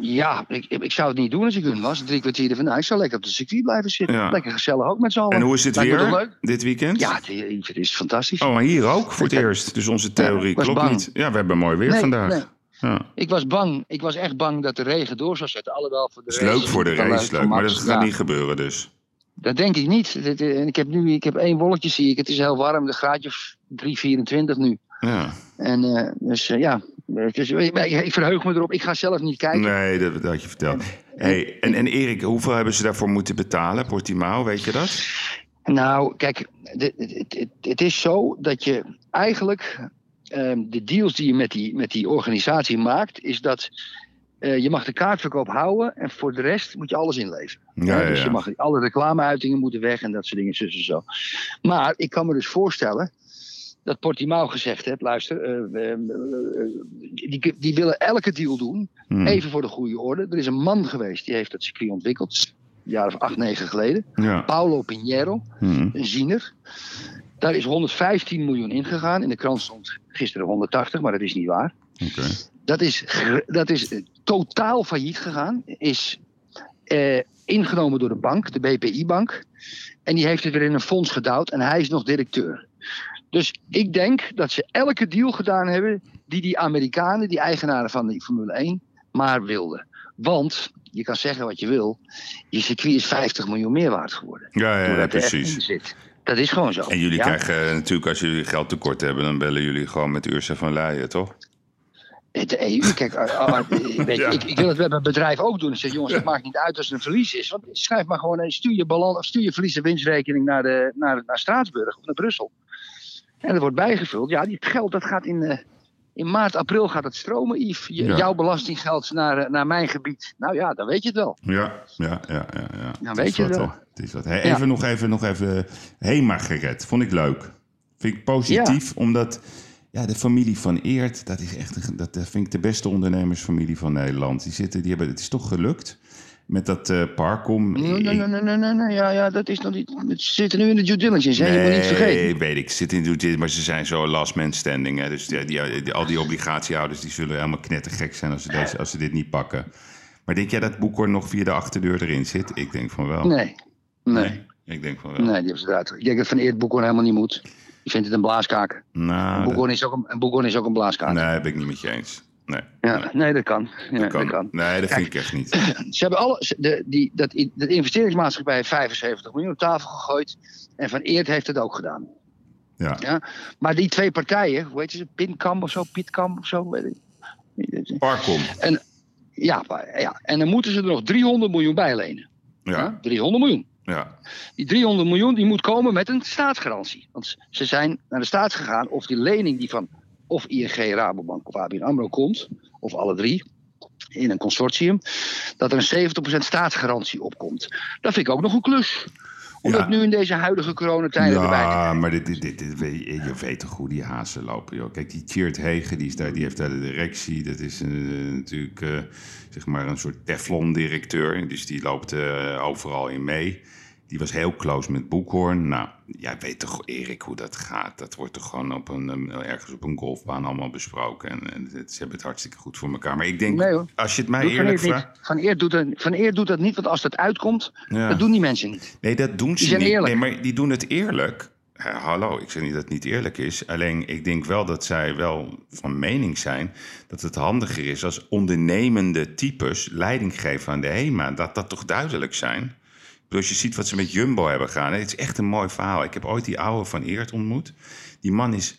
Ja, ik, ik zou het niet doen als ik hun was. Drie kwartier ervan. Nou, ik zou lekker op de circuit blijven zitten. Ja. Lekker gezellig ook met z'n allen. En hoe is het Lijkt weer leuk? dit weekend? Ja, het, is fantastisch. Oh, maar hier ook voor het Ik eerst. Dus onze theorie klopt niet. Ja, we hebben mooi weer Nee, vandaag. nee. Ja. Ik was bang. Ik was echt bang dat de regen door zou zetten. Alhoewel voor de is leuk race voor de race, leuk. Maar dat gaat Ja, niet gebeuren dus. Dat denk ik niet. En ik heb nu ik heb één wolkje, zie ik. Het is heel warm. De graadje of 3, 24 nu. Ja. En eh, dus eh, ja, is, ik, ik verheug me erop. Ik ga zelf niet kijken. Nee, dat, dat had je verteld. Hey, en, en Erik, hoeveel hebben ze daarvoor moeten betalen, Portimao, weet je dat? Nou, kijk, het is zo dat je eigenlijk ehm, de deals die je met die, met die organisatie maakt, is dat eh, je mag de kaartverkoop houden en voor de rest moet je alles inleveren. Ja, ja, dus je mag, alle reclameuitingen moeten weg en dat soort dingen, zus en zo. Maar ik kan me dus voorstellen dat Portimao gezegd heeft, luister, eh, eh, die, die willen elke deal doen, Hmm. even voor de goede orde. Er is een man geweest die heeft dat circuit ontwikkeld, een jaar of acht, negen geleden. Paulo Pinheiro, Hmm. een ziener. Daar is 115 miljoen ingegaan. In de krant stond gisteren 180, maar dat is niet waar. Dat is, dat is eh, totaal failliet gegaan. Is eh, ingenomen door de bank, de BPI-bank. En die heeft het weer in een fonds gedouwd en hij is nog directeur. Dus ik denk dat ze elke deal gedaan hebben die die Amerikanen, die eigenaren van die Formule 1, maar wilden. Want, je kan zeggen wat je wil, je circuit is 50 miljoen meer waard geworden. Ja, ja, ja, precies. zit. Dat is gewoon zo. En jullie Ja? krijgen eh, natuurlijk, als jullie geld tekort hebben, dan bellen jullie gewoon met Ursa van Leijen, toch? De EU, kijk, eh, eh, weet je, Ja. ik, ik wil het bij mijn bedrijf ook doen. Ik zeg, jongens, het maakt niet uit als er een verlies is. Want schrijf maar gewoon, eh, stuur je, balans, of stuur je verlies- en winstrekening naar, de, naar, naar Straatsburg of naar Brussel. En dat wordt bijgevuld. Ja, die geld, dat gaat in, eh, in maart, april gaat het stromen, Yves. Ja. Jouw belastinggeld naar, eh, naar mijn gebied. Nou ja, dan weet je het wel. Ja, ja, ja, ja. ja. Het weet je wat, wel. Het is wat. Hey, Ja. even nog even, nog even Hema gered. Vond ik leuk. Vind ik positief, omdat ja, de familie van Eert, dat is echt dat eh, vind ik de beste ondernemersfamilie van Nederland. Die zitten, die hebben, het is toch gelukt met dat eh Parkom. Nee, nee, nee, nee, nee, nee, ja, ja, dat is nog niet. Ze zitten nu in de due diligence, hè? je moet niet vergeten. Nee, weet ik. Ze zitten in dit, maar ze zijn zo last man standing. Hè. Dus die, die, die- al die obligatiehouders die zullen helemaal knettergek zijn als ze, deze, als ze dit niet pakken. Maar denk jij dat Boekhorn nog via de achterdeur erin zit? Ik denk van wel. Nee, nee, Ik denk van wel. nee, die hebben ze eruit. Ik denk dat Van Eert Boekhoorn helemaal niet moet. Ik vind het een blaaskaak. Nou, dat- Boekhoorn is ook een, Boekhoorn is ook een blaaskaak. nee, ben ik niet met je eens. Nee, Ja, nee, nee, dat kan. Ja, dat kan. dat kan. Nee, dat Kijk. vind ik echt niet. Ze hebben alle, de, die, dat, dat investeringsmaatschappij heeft 75 miljoen op tafel gegooid. En Van Eert heeft het ook gedaan. Ja. Ja? Maar die twee partijen, hoe heet ze? Pinkam of zo, Pietkam of zo? Weet ik. Parkom. Ja, maar- ja, en dan moeten ze er nog 300 miljoen bij lenen. Ja? Ja, 300 miljoen. ja. Die 300 miljoen die moet komen met een staatsgarantie. Want ze zijn naar de staat gegaan of die lening die van of ING, Rabobank of ABN AMRO komt, of alle drie, in een consortium, dat er een 70% staatsgarantie opkomt. Dat vind ik ook nog een klus. Om Ja. dat nu in deze huidige coronatijden erbij te Ja, maar dit, dit, dit, dit- je, je weet toch hoe die hazen lopen, joh. Kijk, die Tjeerd Hegen, die, is daar, die heeft daar de directie. Dat is eh, natuurlijk, eh, zeg maar, een soort Teflon-directeur. Dus die loopt eh, overal in mee. Die was heel close met Boekhoorn. Nou, jij weet toch, Erik, hoe dat gaat. Dat wordt toch gewoon op een, eh, ergens op een golfbaan allemaal besproken. En, ze hebben het hartstikke goed voor elkaar. Maar ik denk, Nee, als je het mij eerlijk vraagt... Van, Eert doet dat, van doet dat niet, want als dat uitkomt, Ja. dat doen die mensen niet. Nee, dat doen ze niet. eerlijk. Nee, maar die doen het eerlijk. Ja, hallo, ik zeg niet dat het niet eerlijk is. Alleen ik denk wel dat zij wel van mening zijn dat het handiger is als ondernemende types leiding geven aan de HEMA. Dat dat toch duidelijk zijn. Als je ziet wat ze met Jumbo hebben gedaan. Het is echt een mooi verhaal. Ik heb ooit die oude van Eert ontmoet. Die man is.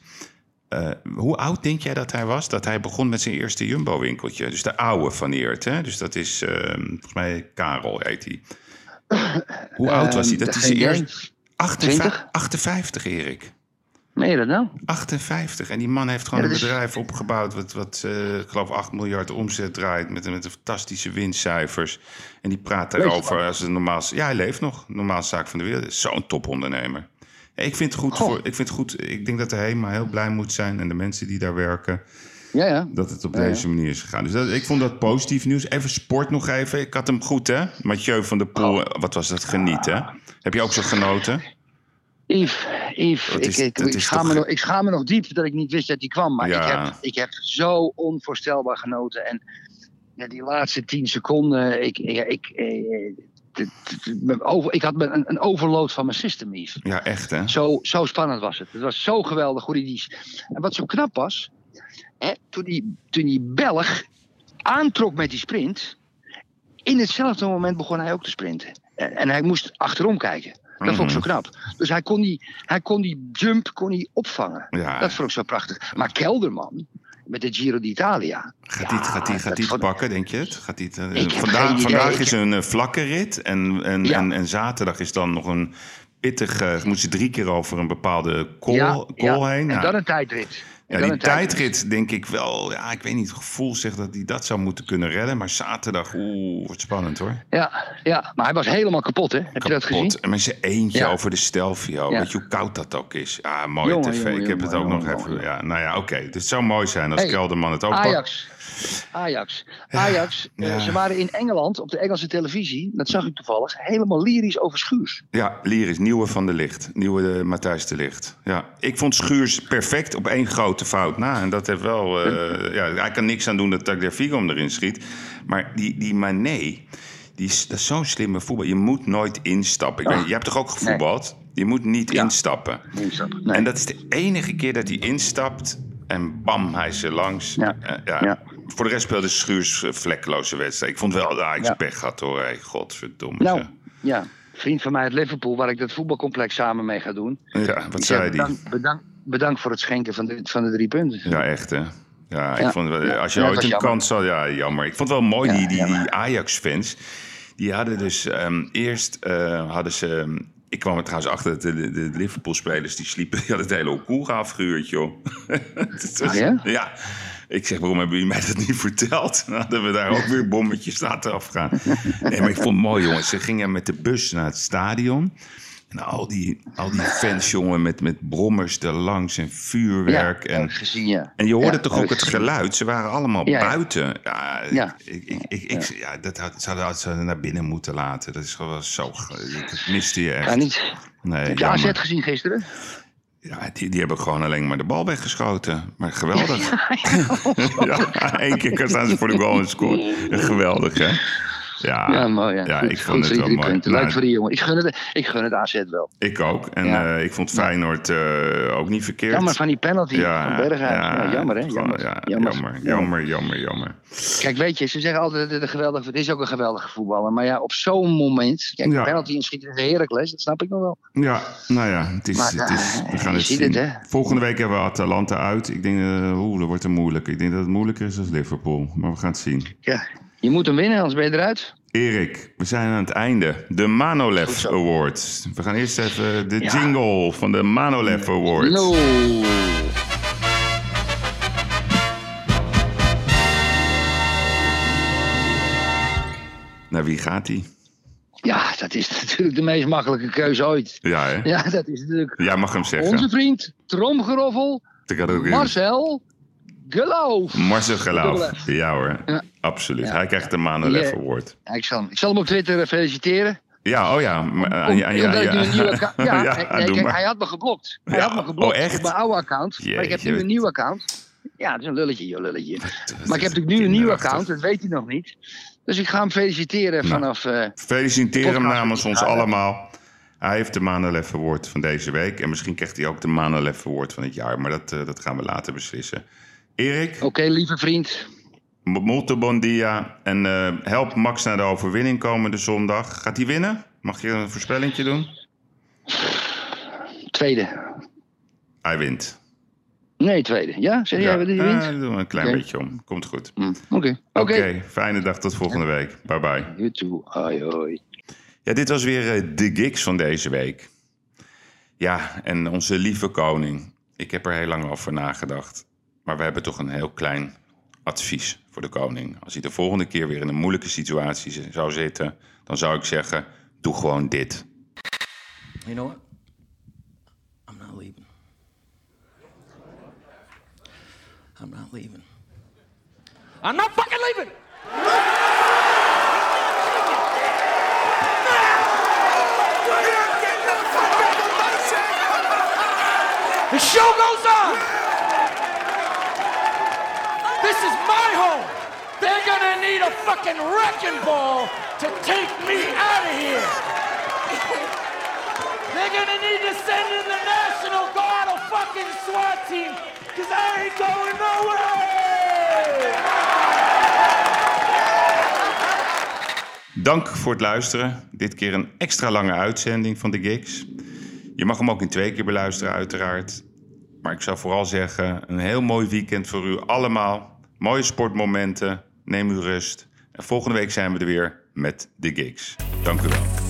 eh, hoe oud denk jij dat hij was? Dat hij begon met zijn eerste Jumbo-winkeltje. Dus de oude van Eert. Hè? Dus dat is, eh, volgens mij, Karel heet hij. Hoe oud was hij? Dat Ehm, is zijn eerste. idee. 58, 20? 58, Erik. Je dat nou? 58. En die man heeft gewoon Ja, een is- bedrijf opgebouwd... wat, wat eh, ik geloof 8 miljard omzet draait... met, met een fantastische winstcijfers. En die praat daarover als een normaal... Ja, hij leeft nog. Normaal zaak van de wereld. Zo'n topondernemer. Ik vind, het goed voor, ik vind het goed. Ik denk dat de HEMA heel blij moet zijn... en de mensen die daar werken... Ja, ja. dat het op Ja, deze manier is gegaan. Dus dat, ik vond dat positief nieuws. Even sport nog even. Ik had hem goed, hè? Mathieu van der Poel. Oh. Wat was dat genieten? Heb je ook zo genoten? Yves, Yves ik, ik, schaam toch- me nog, ik schaam me nog diep dat ik niet wist dat hij kwam. Maar Ja. ik, heb, ik heb zo onvoorstelbaar genoten. En Ja, die laatste tien seconden. Ik, ik, ik, eh, ik had een, een overload van mijn system, Yves. Ja, echt hè? Zo, zo spannend was het. Het was zo geweldig hoe hij die. En wat zo knap was, hè, toen, die, toen die Belg aantrok met die sprint. In hetzelfde moment begon hij ook te sprinten. En, en hij moest achterom kijken. Dat vond ik zo Mhm. knap. Dus hij kon die, hij kon die jump kon hij opvangen. Ja. Dat vond ik zo prachtig. Maar Kelderman, met de Giro d'Italia. Gaat hij gaat die, gaat die het pakken, denk je het? Gaat die eh, vandaag vandaag is een eh, vlakke rit en, en, Ja. en, en zaterdag is dan nog een pittige... Moeten ze drie keer over een bepaalde call, ja, ja. heen. En dan een tijdrit. Ja, die tijdrit. denk ik wel... Ja, ik weet niet, het gevoel zegt dat hij dat zou moeten kunnen redden. Maar zaterdag, oeh, wordt spannend hoor. Ja, ja, maar hij was helemaal kapot, hè? Heb je dat gezien? En met zijn eentje Ja. over de Stelvio. Ja. Weet je hoe koud dat ook is? Ja, mooie Jongen, tv. jongen, ik heb het ook nog even... Ja, nou ja, oké. Het zou mooi zijn als Hey, Kelderman het ook pakt. Ajax. Ajax. Ajax. eh, Ja. ze waren in Engeland op de Engelse televisie. Dat zag ik toevallig. Helemaal lyrisch over Schuurs. Ja, Liris, nieuwe van de Licht. Nieuwe uh, Matthijs de Licht. Ja, ik vond Schuurs perfect op één grote fout na. En dat heeft wel... Uh, ja, hij kan niks aan doen dat Tagliafico hem erin schiet. Maar die, die Mané, die is, dat is zo'n slimme voetbal. Je moet nooit instappen. Ik Ah. weet, je hebt toch ook gevoetbald? Je moet niet Ja. instappen. Instappen, nee. En dat is de enige keer dat hij instapt... En bam, hij is er langs. Ja. Eh, ja. Ja. Voor de rest speelde Schuurs eh, vlekkeloze wedstrijd. Ik vond wel dat Ajax Ja. pech had hoor. Hey, godverdomme. Nou, ja. Vriend van mij uit Liverpool, waar ik dat voetbalcomplex samen mee ga doen. Ja, wat zei hij? bedankt, bedankt, bedankt voor het schenken van de, van de drie punten. Ja, echt hè. Ja, ik Ja. vond, als je Ja, ooit een jammer. kans had, ja, jammer. Ik vond het wel mooi, die, die, Ajax-fans. Die hadden dus ehm, eerst eh, hadden ze. ehm, ik kwam er trouwens achter dat de, de, Liverpool-spelers die sliepen, die hadden het hele Okoega afgehuurd, joh. Oh, ja? Ja. Ik zeg, waarom hebben jullie mij dat niet verteld? Dan hadden we daar ook weer bommetjes laten afgaan. Nee, maar ik vond het mooi, jongens. Ze gingen met de bus naar het stadion. En al die, al die fans, jongen, met, met brommers erlangs en vuurwerk. ja, en, gezien, ja. en je hoorde Ja, toch ook het gezien. geluid? Ze waren allemaal buiten. Ja, Ja. Ik, ik, ik, ik, ja. dat had, ze hadden ze naar binnen moeten laten. Dat is gewoon zo... Dat miste je echt. Ja, niet. Nee, Heb je AZ gezien gisteren? Ja, die, die hebben gewoon alleen maar de bal weggeschoten. Maar geweldig. Ja, één keer staan ze voor de goal en scoren. Geweldig, hè? Ja, Ja. Ja, ja Goed, ik vond het wel mooi. punten. Nou, Leuk voor die jongen. Ik gun het, ik gun het AZ wel. ik ook. En Ja. eh, ik vond Feyenoord eh, ook niet verkeerd. Jammer van die penalty van Berghuis. Ja, jammer, hè? Jammer. ja, Jammer. jammer, jammer, jammer, jammer. Kijk, weet je, ze zeggen altijd dat het een geweldig, het is ook een geweldige voetballer. Maar ja, op zo'n moment, kijk, een penalty inschieten tegen Heracles, dat snap ik nog wel. Ja, nou ja, het is, Maar, het is, we eh, gaan je het zien. het? Volgende week hebben we Atalanta uit. Ik denk, oeh, dat wordt een moeilijk. Ik denk dat het moeilijker is dan Liverpool. Maar we gaan het zien. Ja, je moet hem winnen, anders ben je eruit. Erik, we zijn aan het einde. De Manolev Goed zo. Award. We gaan eerst even de Ja. jingle van de Manolev Award. No. Naar wie gaat die? Ja, dat is natuurlijk de meest makkelijke keuze ooit. Ja, hè? Ja, dat is natuurlijk Jij mag hem zeggen. onze vriend, tromgeroffel, Ik had ook- Marcel Geloof. Marcel Geloof. Dubbele Ja hoor, Ja. absoluut. Ja. Hij krijgt de. Award. Ja, ik, zal, hem- ik zal hem op Twitter eh, feliciteren. Ja, oh ja. eh, Om- nieuwe account... Ja, Ja, nee, doe kijk, maar. hij had me geblokt. Hij had me geblokt oh, echt? op mijn oude account. Maar ik heb nu een nieuw account. Ja, dat is een lulletje, joh, lulletje. Maar ik heb natuurlijk nu een nieuw account, dat weet hij nog niet. Dus ik ga hem feliciteren Nou. vanaf... eh, Feliciteer hem namens ons allemaal. Hij heeft de Manolev Award van deze week. En misschien krijgt hij ook de Manolev Award van het jaar. Maar dat, eh, dat gaan we later beslissen. Erik, Oké, lieve vriend. molto bon dia. En eh, help Max naar de overwinning komende zondag. Gaat hij winnen? Mag je een voorspellingje doen? Tweede. Hij wint. Nee, tweede. Ja, zeg jij dat hij wint? eh, doen we een klein beetje om. Komt goed. Oké. Oké, Oké. fijne dag tot volgende week. Bye bye. You too. Hoi, hoi. Ja, dit was weer eh, de gigs van deze week. Ja, en onze lieve koning. Ik heb er heel lang over nagedacht. Maar we hebben toch een heel klein advies voor de koning. Als hij de volgende keer weer in een moeilijke situatie zou zitten, dan zou ik zeggen: doe gewoon dit. You know what? I'm not leaving. I'm not leaving. I'm not fucking leaving! The show goes on! This is my home! They're gonna need a fucking wrecking ball to take me out of here. They're gonna need to send in the National Guard a fucking SWAT team, cause I ain't going nowhere. Dank voor het luisteren. Dit keer een extra lange uitzending van de Gigs. Je mag hem ook in twee keer beluisteren, uiteraard. Maar ik zou vooral zeggen: een heel mooi weekend voor u allemaal. Mooie sportmomenten. Neem uw rust. En volgende week zijn we er weer met de Gigs. Dank u wel.